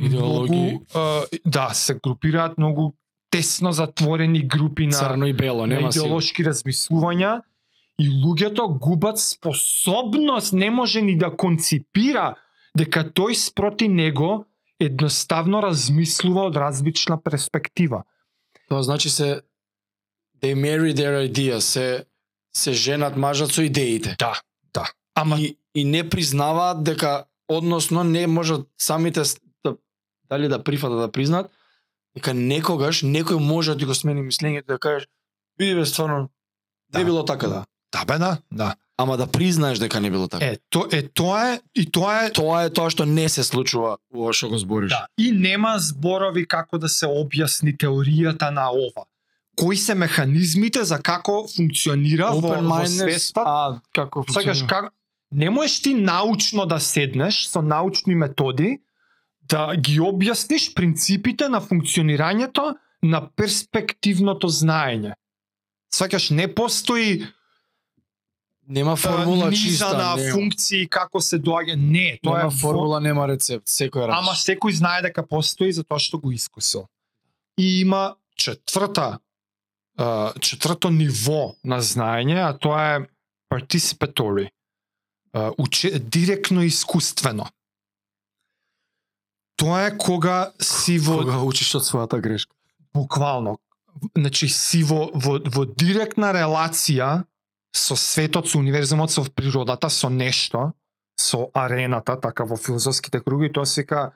[SPEAKER 2] Идеологии.
[SPEAKER 1] многу, а, да, се групираат многу тесно затворени групи на
[SPEAKER 2] Црно и бело,
[SPEAKER 1] на
[SPEAKER 2] нема си.
[SPEAKER 1] идеолошки размислувања и луѓето губат способност, не може ни да конципира дека тој спроти него едноставно размислува од различна перспектива.
[SPEAKER 2] Тоа значи се they marry their ideas, се се женат мажат со идеите.
[SPEAKER 1] Да, да. Ама
[SPEAKER 2] И, и не признаваат дека односно не можат самите дали да прифатат да признаат дека некогаш некој може да ти го смени мислењето да кажеш види бе стварно
[SPEAKER 1] Да.
[SPEAKER 2] не било така да.
[SPEAKER 1] да бе да, да.
[SPEAKER 2] Ама да признаеш дека не било така.
[SPEAKER 1] Е, то е тоа е и тоа е
[SPEAKER 2] Тоа е тоа што не се случува ова што го збориш.
[SPEAKER 1] Да, и нема зборови како да се објасни теоријата на ова. Кои се механизмите за како функционира во,
[SPEAKER 2] Open
[SPEAKER 1] во свеста?
[SPEAKER 2] а како
[SPEAKER 1] Сакаш
[SPEAKER 2] функционира?
[SPEAKER 1] како не можеш ти научно да седнеш со научни методи да ги објасниш принципите на функционирањето на перспективното знаење. Сваќаш не постои
[SPEAKER 2] Нема
[SPEAKER 1] формула
[SPEAKER 2] формула
[SPEAKER 1] низа
[SPEAKER 2] чиста,
[SPEAKER 1] на
[SPEAKER 2] нема.
[SPEAKER 1] функции како се доаѓа. Не, тоа
[SPEAKER 2] Нема
[SPEAKER 1] е
[SPEAKER 2] формула, нема рецепт, секој раз.
[SPEAKER 1] Ама секој знае дека постои затоа што го искусил. И има четврта четврто ниво на знаење, а тоа е participatory. Уче, директно искуствено. Тоа е кога си во
[SPEAKER 2] кога учиш од својата грешка.
[SPEAKER 1] буквално значи си во, во, во директна релација со светот, со универзумот, со природата, со нешто, со арената, така во филозофските круги, тоа се вика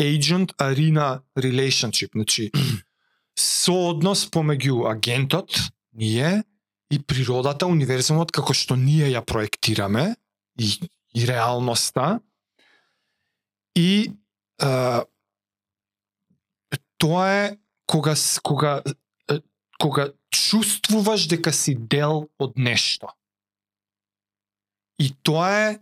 [SPEAKER 1] agent arena relationship, значи сооднос помеѓу агентот, ние и природата, универзумот како што ние ја проектираме и, и реалноста и а, тоа е кога кога кога чувствуваш дека си дел од нешто. И тоа е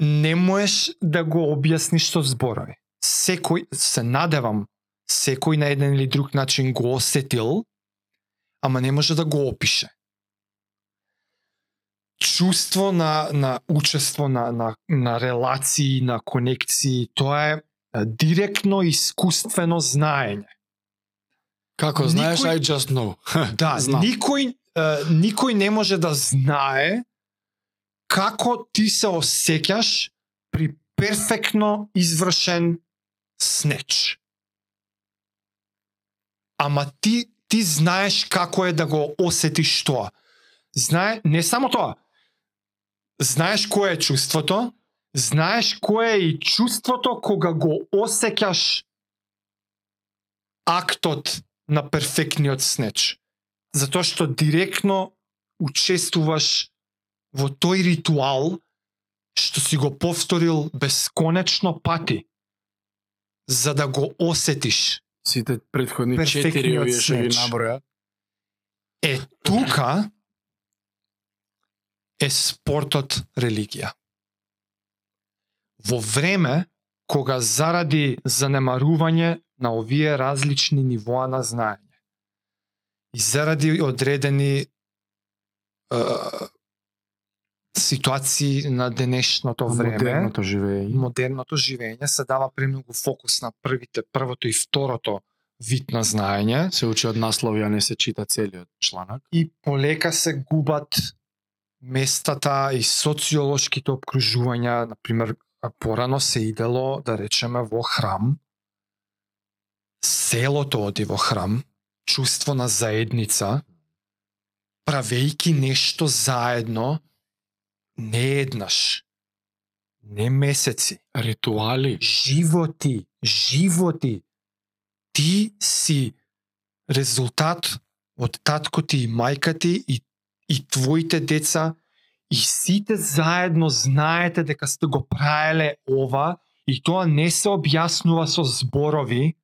[SPEAKER 1] не можеш да го објасниш со зборови. Секој се надевам секој на еден или друг начин го осетил, ама не може да го опише. Чувство на на учество на на на релации, на конекции, тоа е директно искуствено знаење.
[SPEAKER 2] Како знаеш,
[SPEAKER 1] Никој-
[SPEAKER 2] I just know.
[SPEAKER 1] Да,
[SPEAKER 2] Знам.
[SPEAKER 1] никој никој не може да знае како ти се осеќаш при перфектно извршен снеч. Ама ти ти знаеш како е да го осетиш тоа. Знае не само тоа. Знаеш кое е чувството, знаеш кое е и чувството кога го осеќаш актот на перфектниот снеч. Затоа што директно учествуваш во тој ритуал што си го повторил бесконечно пати за да го осетиш.
[SPEAKER 2] Сите предходни четири овие што ги наброја.
[SPEAKER 1] Е, тука е спортот религија. Во време кога заради занемарување на овие различни нивоа на знаење и заради одредени е, ситуации на денешното време,
[SPEAKER 2] Модерното живење.
[SPEAKER 1] модерното живење се дава премногу фокус на првите, првото и второто вид на знаење
[SPEAKER 2] Се учи од наслови, а не се чита целиот чланак.
[SPEAKER 1] и полека се губат местата и социолошките обкружувања, на пример, порано се идело, да речеме, во храм. Селото оди во храм, чувство на заедница, правејки нешто заедно, не еднаш, не месеци,
[SPEAKER 2] Ритуали.
[SPEAKER 1] животи, животи. Ти си резултат од татко ти и мајка ти и, и твоите деца и сите заедно знаете дека сте го правеле ова и тоа не се објаснува со зборови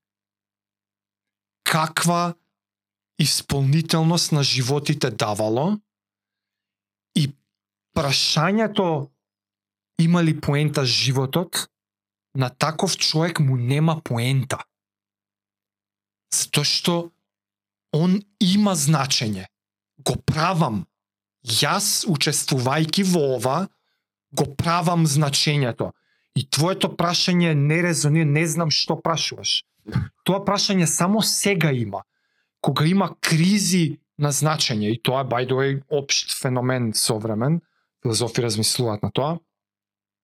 [SPEAKER 1] каква исполнителност на животите давало и прашањето има ли поента животот, на таков човек му нема поента. Затоа што он има значење. Го правам. Јас, учествувајки во ова, го правам значењето. И твоето прашање не резонира, не знам што прашуваш. Тоа прашање само сега има. Кога има кризи на значење, и тоа е, by the way, обшт феномен современ, филозофи размислуваат на тоа,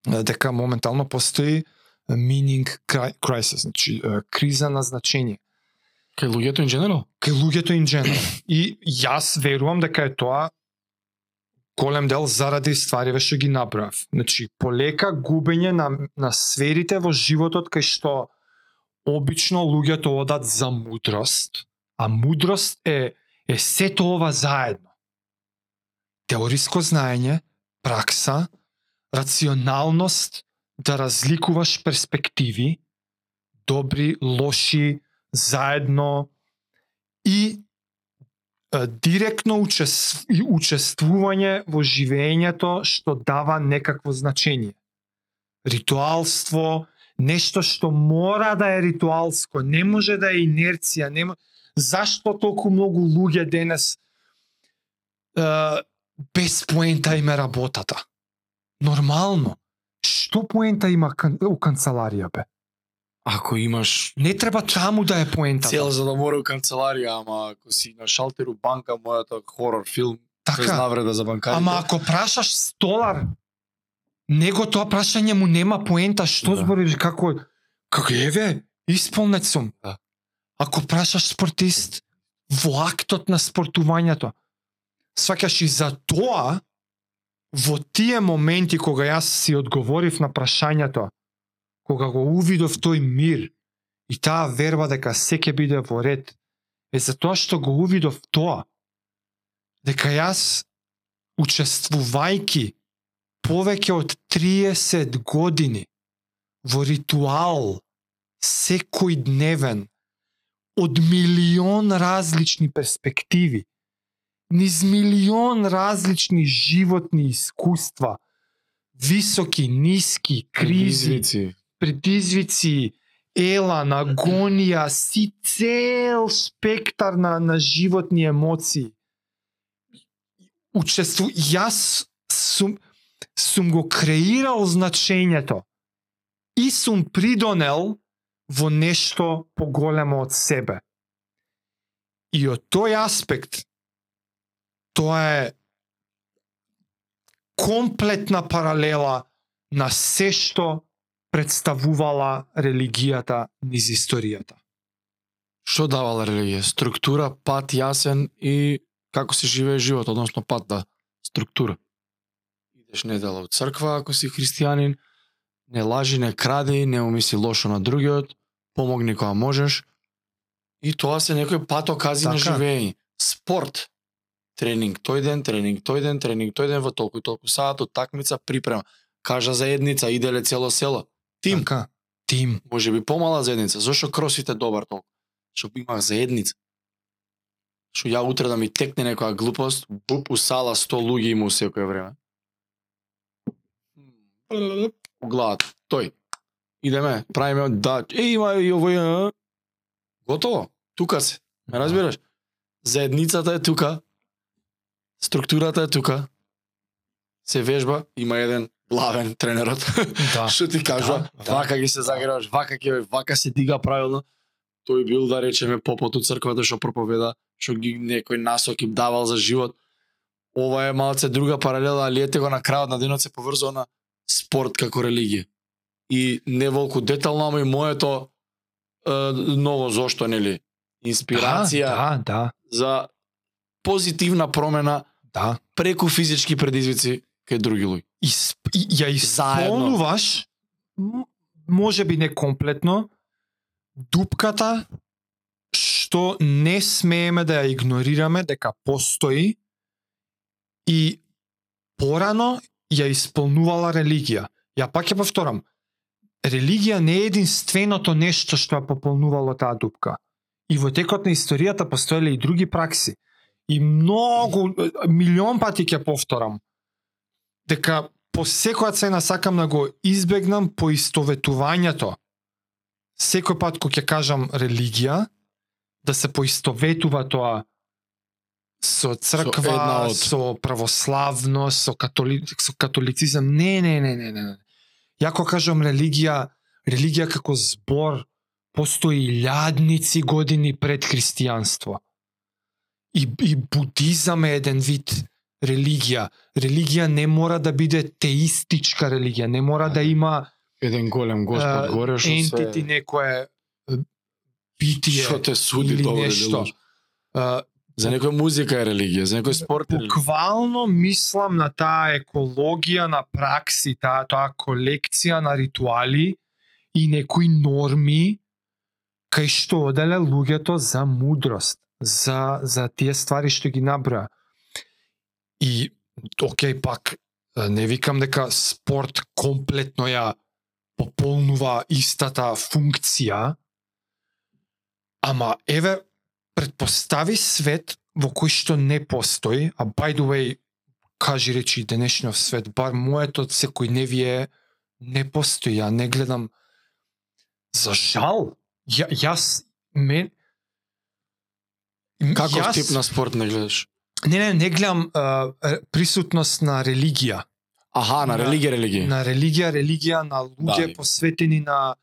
[SPEAKER 1] дека моментално постои meaning crisis, значи криза на значење
[SPEAKER 2] Кај луѓето in general?
[SPEAKER 1] кај луѓето in general. И јас верувам дека е тоа голем дел заради ствариве што ги набрав. Значи, полека губење на, на сферите во животот кај што обично луѓето одат за мудрост, а мудрост е, е сето ова заедно. Теориско знаење, пракса, рационалност, да разликуваш перспективи, добри, лоши, заедно и е, директно учес, и учествување во живењето што дава некакво значење. Ритуалство, нешто што мора да е ритуалско, не може да е инерција, не може... Зашто толку многу луѓе денес е, без поента има работата? Нормално. Што поента има у канцеларија бе?
[SPEAKER 2] Ако имаш
[SPEAKER 1] Не треба таму да е поентата.
[SPEAKER 2] цел за да мора у канцеларија, ама ако си на шалтеру банка, мојата хорор филм,
[SPEAKER 1] така.
[SPEAKER 2] навреда за банкарите.
[SPEAKER 1] Ама ако прашаш столар, него тоа прашање му нема поента, што
[SPEAKER 2] Да.
[SPEAKER 1] збориш како како еве, исполнет сум.
[SPEAKER 2] Да.
[SPEAKER 1] Ако прашаш спортист во актот на спортувањето, сваќаш и за тоа во тие моменти кога јас си одговорив на прашањето, кога го увидов тој мир и таа верба дека се ќе биде во ред, е за тоа што го увидов тоа, дека јас учествувајки повеќе од 30 години во ритуал секој дневен од милион различни перспективи, низ милион различни животни искуства, високи, ниски, кризи,
[SPEAKER 2] Предизвици.
[SPEAKER 1] ела, елан, агонија, си цел спектар на, на животни емоции. Учеству... Јас сум, сум го креирал значењето и сум придонел во нешто поголемо од себе. И од тој аспект, тоа е комплетна паралела на се што представувала религијата низ историјата.
[SPEAKER 2] Што давала религија? Структура, пат јасен и како се живее живот, односно пат да структура. Идеш недела у црква ако си христијанин, не лажи, не кради, не умисли лошо на другиот, помогни кога можеш. И тоа се некој патокази на
[SPEAKER 1] Така.
[SPEAKER 2] живење. Спорт. Тренинг тој ден, тренинг тој ден, тренинг тој ден во толку и толку саат, такмица, припрема. Кажа заедница, иделе цело село. Тим.
[SPEAKER 1] Така, тим.
[SPEAKER 2] може би помала заедница. Зошто кросите добар толку? Што имах заедница. Што ја утре да ми текне некоја глупост, буп у сала 100 луѓе има у секое време. У главата. Тој. Идеме, правиме, да, е, има и овој? Готово. Тука се. Ме разбираш? Заедницата е тука. Структурата е тука. Се вежба, има еден главен тренерот.
[SPEAKER 1] Да.
[SPEAKER 2] Што ти кажува,
[SPEAKER 1] Да, да.
[SPEAKER 2] вака ги се загреваш, вака ќе вака се дига правилно. Тој бил да речеме попот у црквата што проповеда, што ги некој насок им давал за живот. Ова е малце друга паралела, али ете го на крајот на денот се поврзува на спорт како религија. И не волку детално, ама и моето е, ново зошто, нели? Инспирација
[SPEAKER 1] Да, да,
[SPEAKER 2] за позитивна промена
[SPEAKER 1] да.
[SPEAKER 2] преку физички предизвици кај други луѓе.
[SPEAKER 1] И, сп- и ја исполнуваш, може би не комплетно, дупката што не смееме да ја игнорираме дека постои и порано ја исполнувала религија. Ја пак ја повторам. Религија не е единственото нешто што ја пополнувало таа дупка. И во текот на историјата постоеле и други пракси. И многу, милион пати ќе повторам, дека по секоја цена сакам да го избегнам поистоветувањето. Секој пат кога ќе кажам религија, да се поистоветува тоа со црква,
[SPEAKER 2] една од-
[SPEAKER 1] со православност, со, католи, со католицизам. Не, не, не, не, не. Ја кога кажам религија, религија како збор постои илјадници години пред христијанство. И, и будизам е еден вид религија. Религија не мора да биде теистичка религија, не мора да има
[SPEAKER 2] Еден голем Господ горе што
[SPEAKER 1] ентити
[SPEAKER 2] се
[SPEAKER 1] некое битие
[SPEAKER 2] што те суди добро или
[SPEAKER 1] нешто. А,
[SPEAKER 2] За некој музика е религија, за некој спорт е
[SPEAKER 1] буквално мислам на таа екологија на пракси, таа тоа колекција на ритуали и некои норми кај што оделе луѓето за мудрост, за за тие ствари што ги набра. И окей пак не викам дека спорт комплетно ја пополнува истата функција, ама еве предпостави свет во кој што не постои, а by the way, кажи речи денешниот свет, бар моето секојневие не постои, ја не гледам за жал. Ја, јас мен
[SPEAKER 2] Каков
[SPEAKER 1] јас,
[SPEAKER 2] тип на спорт не гледаш?
[SPEAKER 1] Не, не, не гледам а, присутност на религија.
[SPEAKER 2] Аха, на
[SPEAKER 1] На-
[SPEAKER 2] религија, религија.
[SPEAKER 1] На религија, религија на луѓе
[SPEAKER 2] Да.
[SPEAKER 1] посветени на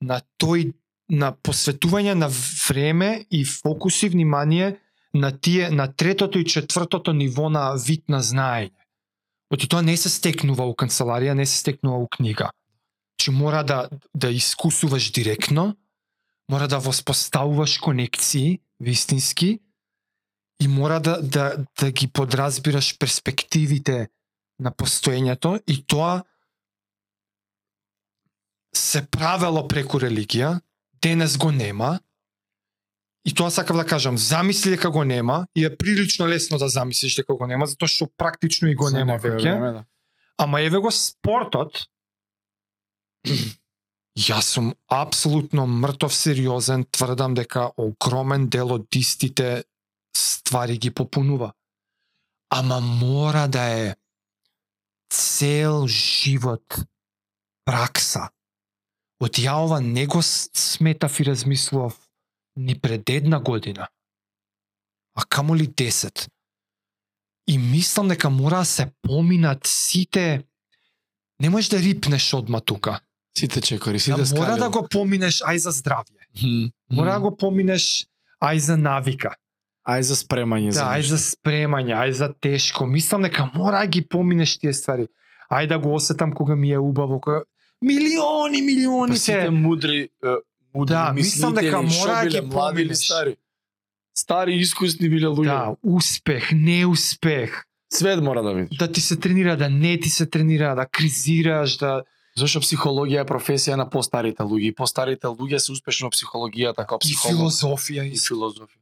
[SPEAKER 1] на тој на посветување на време и фокус и внимание на тие на третото и четвртото ниво на вид на знаење. Оти тоа не се стекнува у канцеларија, не се стекнува у книга. Чи мора да да искусуваш директно, мора да воспоставуваш конекции вистински и мора да да да ги подразбираш перспективите на постоењето и тоа се правело преку религија, денес го нема, и тоа сакав да кажам, замисли дека го нема, и е прилично лесно да замислиш дека го нема, затоа што практично и го
[SPEAKER 2] За
[SPEAKER 1] нема веќе.
[SPEAKER 2] да.
[SPEAKER 1] Ама еве го спортот. Јас сум апсолутно мртов сериозен, тврдам дека огромен дел од истите ствари ги попунува. Ама мора да е цел живот пракса. Од ја ова не го сметав и размислував ни пред една година. А камоли 10. И мислам дека мора да се поминат сите Не можеш да рипнеш одма тука.
[SPEAKER 2] Сите чекори,
[SPEAKER 1] Да,
[SPEAKER 2] сите скали.
[SPEAKER 1] мора да го поминеш ај за здравје.
[SPEAKER 2] Мгм.
[SPEAKER 1] Мора да го поминеш ај за навика.
[SPEAKER 2] Ај за спремање
[SPEAKER 1] Да, ај за спремање, ај за тешко. Мислам дека мора да ги поминеш тие ствари. Ај да го осетам кога ми е убаво, кога милиони, милиони
[SPEAKER 2] Па сите мудри, мудри
[SPEAKER 1] Да, мислам дека мора да ги поминеш.
[SPEAKER 2] стари. Стари искусни биле луѓе.
[SPEAKER 1] Да, успех, неуспех,
[SPEAKER 2] Свет мора да видиш.
[SPEAKER 1] да ти се тренира, да не ти се тренира, да кризираш, да
[SPEAKER 2] Зашто психологија е професија на постарите луѓе. Постарите луѓе се успешни во психологијата како
[SPEAKER 1] и
[SPEAKER 2] психолог
[SPEAKER 1] филозофија
[SPEAKER 2] и
[SPEAKER 1] и
[SPEAKER 2] филозофија.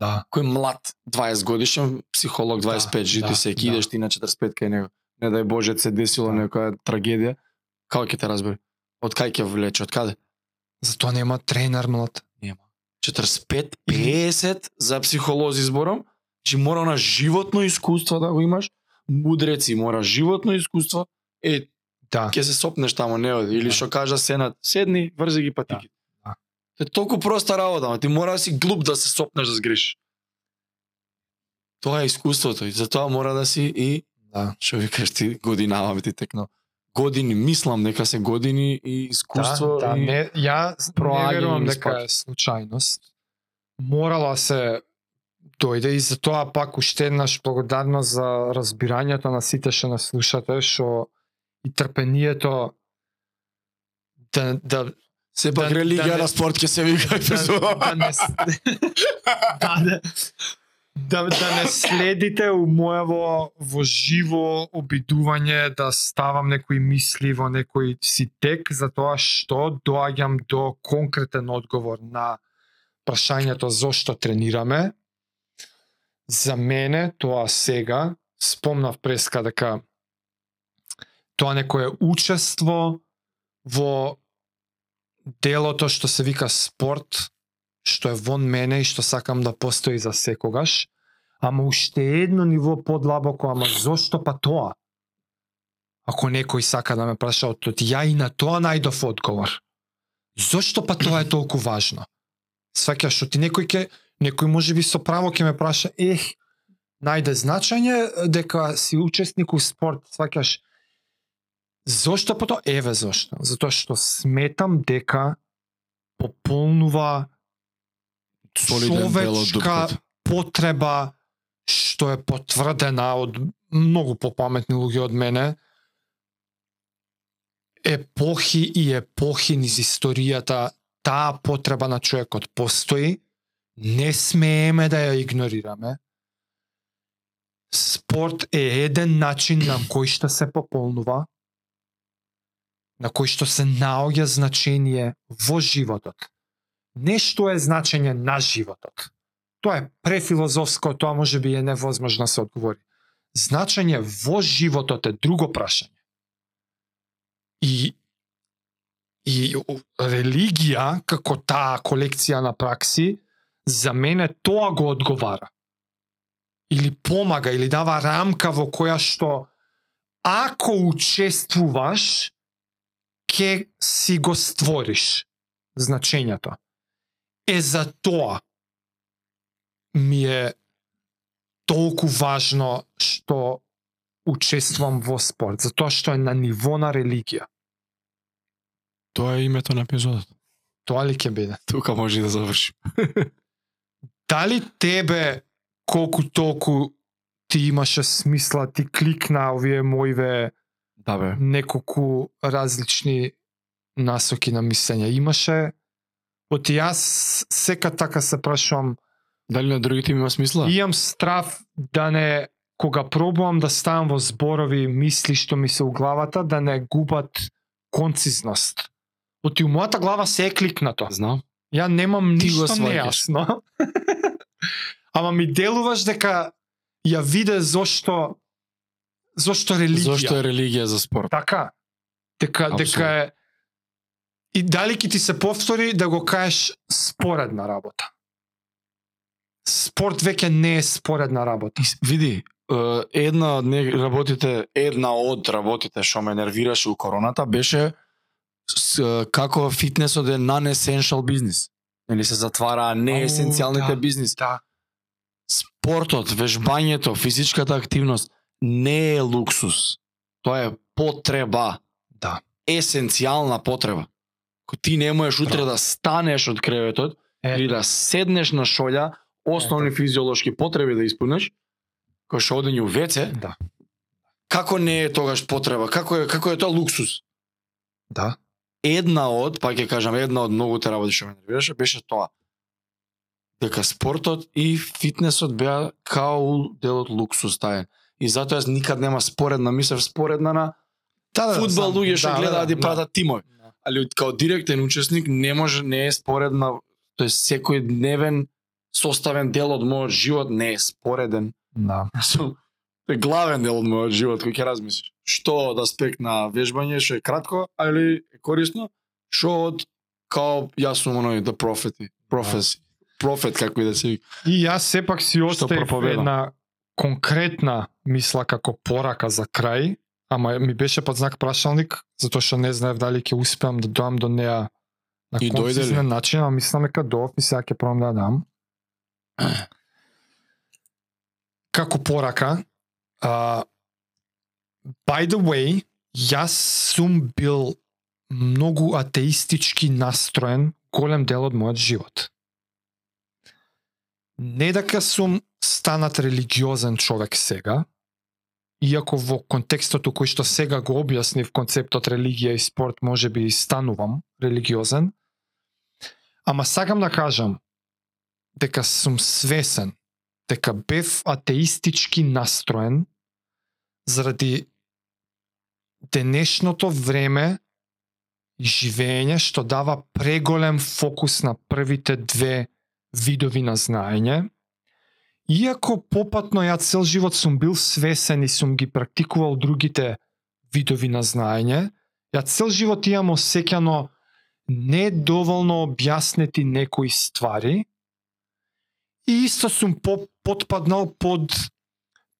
[SPEAKER 1] Да.
[SPEAKER 2] Кој млад 20 годишен психолог 25
[SPEAKER 1] Да,
[SPEAKER 2] жити
[SPEAKER 1] да,
[SPEAKER 2] се
[SPEAKER 1] да.
[SPEAKER 2] идеш ти на 45 кај него. Не дај Боже се десило
[SPEAKER 1] Да.
[SPEAKER 2] некоја трагедија. Како ќе те разбере? Од кај ќе влече, од каде?
[SPEAKER 1] Затоа нема тренер млад.
[SPEAKER 2] Нема. 45, 50 за психолози зборам, че мора на животно искуство да го имаш, мудреци мора животно искуство, е,
[SPEAKER 1] Да.
[SPEAKER 2] ќе се сопнеш тамо, не оди. Или
[SPEAKER 1] Да.
[SPEAKER 2] што кажа Сенат, седни, врзи ги патики.
[SPEAKER 1] Да.
[SPEAKER 2] Е толку проста работа, ама ти мора да си глуп да се сопнеш да сгрешиш. Тоа е искуството и затоа мора да си и
[SPEAKER 1] Да.
[SPEAKER 2] што викаш ти годинава би ти текнал. Години, мислам дека се години и искуство
[SPEAKER 1] да, да,
[SPEAKER 2] и
[SPEAKER 1] не, ја не верувам
[SPEAKER 2] низ
[SPEAKER 1] дека е случајност. Морала се дојде и затоа пак уште еднаш благодарност за разбирањето на сите што нас слушате, што и трпението да да
[SPEAKER 2] Сепак
[SPEAKER 1] Да-
[SPEAKER 2] религија
[SPEAKER 1] да не-
[SPEAKER 2] на спорт ќе се вика
[SPEAKER 1] да,
[SPEAKER 2] епизода.
[SPEAKER 1] да не с- да, не- да, да не следите у моево во живо обидување да ставам некои мисли во некој си тек за тоа што доаѓам до конкретен одговор на прашањето зошто тренираме. За мене тоа сега спомнав преска дека тоа некое учество во делото што се вика спорт, што е вон мене и што сакам да постои за секогаш, ама уште едно ниво подлабоко, ама зошто па тоа? Ако некој сака да ме праша од тоа, ја и на тоа најдов одговор. Зошто па тоа е толку важно? Сваќаш што ти некој ке, некој можеби со право ке ме праша, ех, најде значење дека си учесник у спорт, сваќаш. Зошто потоа? Еве зошто. Затоа што сметам дека пополнува
[SPEAKER 2] Солиден
[SPEAKER 1] човечка потреба што е потврдена од многу попаметни луѓе од мене, епохи и епохи низ историјата таа потреба на човекот постои, не смееме да ја игнорираме. Спорт е еден начин на кој што се пополнува, на кој што се наоѓа значение во животот. нешто е значење на животот. Тоа е префилозофско, тоа може би е невозможно да се одговори. Значење во животот е друго прашање. И и религија како таа колекција на пракси за мене тоа го одговара. Или помага или дава рамка во која што ако учествуваш ќе си го створиш значењето. Е за тоа ми е толку важно што учествувам во спорт, затоа што е на ниво на религија.
[SPEAKER 2] Тоа е името на епизодот.
[SPEAKER 1] Тоа ли ќе биде?
[SPEAKER 2] Тука може да заврши.
[SPEAKER 1] Дали тебе колку толку ти имаше смисла, ти кликна овие моиве
[SPEAKER 2] Да бе.
[SPEAKER 1] неколку различни насоки на мислење. Имаше Оти јас сека така се прашувам,
[SPEAKER 2] Дали на другите има смисла?
[SPEAKER 1] имам страв да не кога пробувам да ставам во зборови мисли што ми се у главата да не губат концизност. Оти у мојата глава се е кликнато.
[SPEAKER 2] Знам.
[SPEAKER 1] Ја немам ништо нејасно. Ама ми делуваш дека ја виде зошто зошто религија.
[SPEAKER 2] Зошто е религија за спорт?
[SPEAKER 1] Така. Дека дека
[SPEAKER 2] Апсолутно.
[SPEAKER 1] е и дали ќе ти се повтори да го кажеш споредна работа. Спорт веќе не е споредна работа.
[SPEAKER 2] Види, една од не работите, една од работите што ме нервираше у короната беше с, како фитнесот е non-essential бизнис. Нели се затвараа неесенцијалните
[SPEAKER 1] да.
[SPEAKER 2] бизнис.
[SPEAKER 1] Да.
[SPEAKER 2] Спортот, вежбањето, физичката активност не е луксус. Тоа е потреба.
[SPEAKER 1] Да.
[SPEAKER 2] Есенцијална потреба. Ко ти не можеш утре да станеш од креветот
[SPEAKER 1] Е,
[SPEAKER 2] или да седнеш на шолја, основни
[SPEAKER 1] Ето.
[SPEAKER 2] физиолошки потреби да испунеш, кој што одење у веце,
[SPEAKER 1] да.
[SPEAKER 2] како не е тогаш потреба? Како е како е тоа луксус?
[SPEAKER 1] Да.
[SPEAKER 2] Една од, па ќе кажам, една од многуте работи што ме нервираше беше тоа. Дека спортот и фитнесот беа као дел од луксус таен. И затоа јас никад нема споредна, мислев споредна на
[SPEAKER 1] Да,
[SPEAKER 2] фудбал луѓе што гледаат и пратат тимови.
[SPEAKER 1] Да.
[SPEAKER 2] Али као директен учесник не може не е споредна, тој секој дневен составен дел од мојот живот не е спореден
[SPEAKER 1] Да.
[SPEAKER 2] е главен дел од мојот живот кој ќе размислиш. Што од аспект на вежбање што е кратко, али е корисно, што од као јас сум оној the prophet, prophecy, профет како и да се.
[SPEAKER 1] И јас сепак си оставив една конкретна мисла како порака за крај, ама ми беше под знак прашалник, затоа што не знаев дали ќе успеам да доам до неа на
[SPEAKER 2] И
[SPEAKER 1] концизен начин, а мислам дека доов и сега ќе пробам да дам. Како порака, а, by the way, јас сум бил многу атеистички настроен голем дел од мојот живот. Не дека сум станат религиозен човек сега, иако во контекстот у кој што сега го објаснив концептот религија и спорт може би и станувам религиозен, ама сакам да кажам дека сум свесен дека бев атеистички настроен заради денешното време и живење што дава преголем фокус на првите две видови на знаење. Иако попатно ја цел живот сум бил свесен и сум ги практикувал другите видови на знаење, ја цел живот имам осеќано недоволно објаснети некои ствари и исто сум по подпаднал под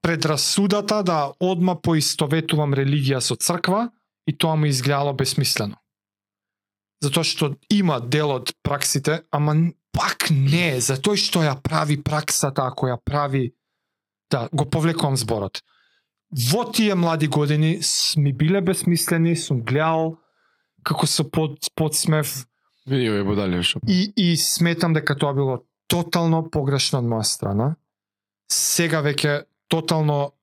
[SPEAKER 1] предрасудата да одма поистоветувам религија со црква и тоа ми изгледало безсмислено. Затоа што има дел од праксите, ама пак не, затоа што ја прави праксата, ако ја прави да го повлекувам зборот. Во тие млади години ми биле безсмислени, сум гледал како се под подсмев
[SPEAKER 2] Види овие будали што.
[SPEAKER 1] и и сметам дека тоа било тотално погрешно од моја страна. Сега веќе тотално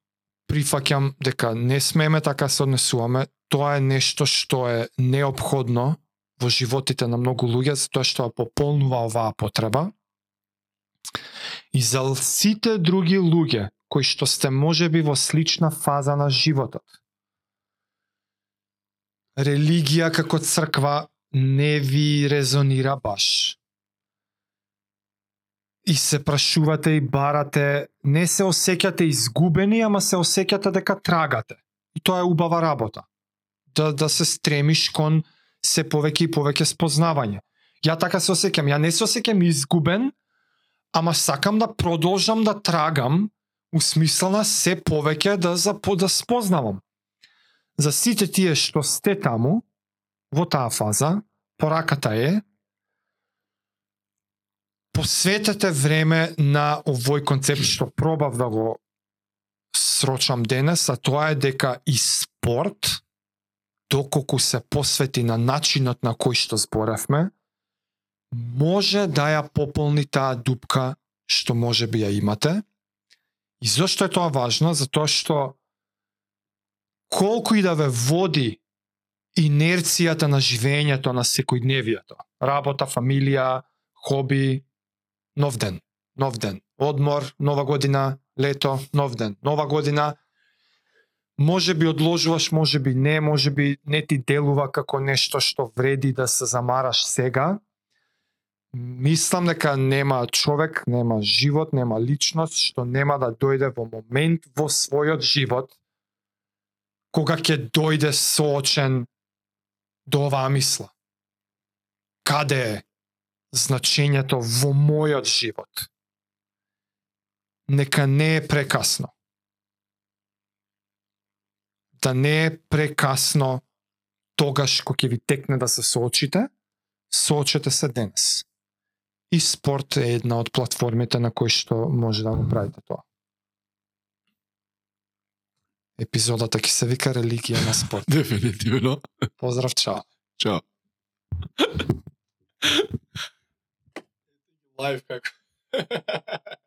[SPEAKER 1] прифаќам дека не смееме така се однесуваме. Тоа е нешто што е необходно во животите на многу луѓе, затоа што ја пополнува оваа потреба. И за сите други луѓе кои што сте можеби во слична фаза на животот. Религија како црква не ви резонира баш. И се прашувате и барате, не се осеќате изгубени, ама се осеќате дека трагате. И тоа е убава работа. Да, да се стремиш кон се повеќе и повеќе спознавање. Ја така се осеќам, ја не се осеќам изгубен, ама сакам да продолжам да трагам у смисла на се повеќе да за да спознавам. За сите тие што сте таму во таа фаза, пораката е посветете време на овој концепт што пробав да го срочам денес, а тоа е дека и спорт, доколку се посвети на начинот на кој што зборевме, може да ја пополни таа дупка што може би ја имате. И зошто е тоа важно? Затоа што колку и да ве води инерцијата на живењето на секојдневието, работа, фамилија, хоби, нов ден, нов ден, одмор, нова година, лето, нов ден, нова година, може би одложуваш, може би не, може би не ти делува како нешто што вреди да се замараш сега. Мислам дека нема човек, нема живот, нема личност што нема да дојде во момент во својот живот кога ќе дојде соочен до оваа мисла. Каде е значењето во мојот живот? Нека не е прекасно. Да не е прекасно тогаш кога ќе ви текне да се соочите, соочете се денес. И спорт е една од платформите на кои што може да го правите тоа. Епизодата ќе се вика религија на спорт.
[SPEAKER 2] Дефинитивно.
[SPEAKER 1] Поздрав, чао.
[SPEAKER 2] Чао. Лайф како.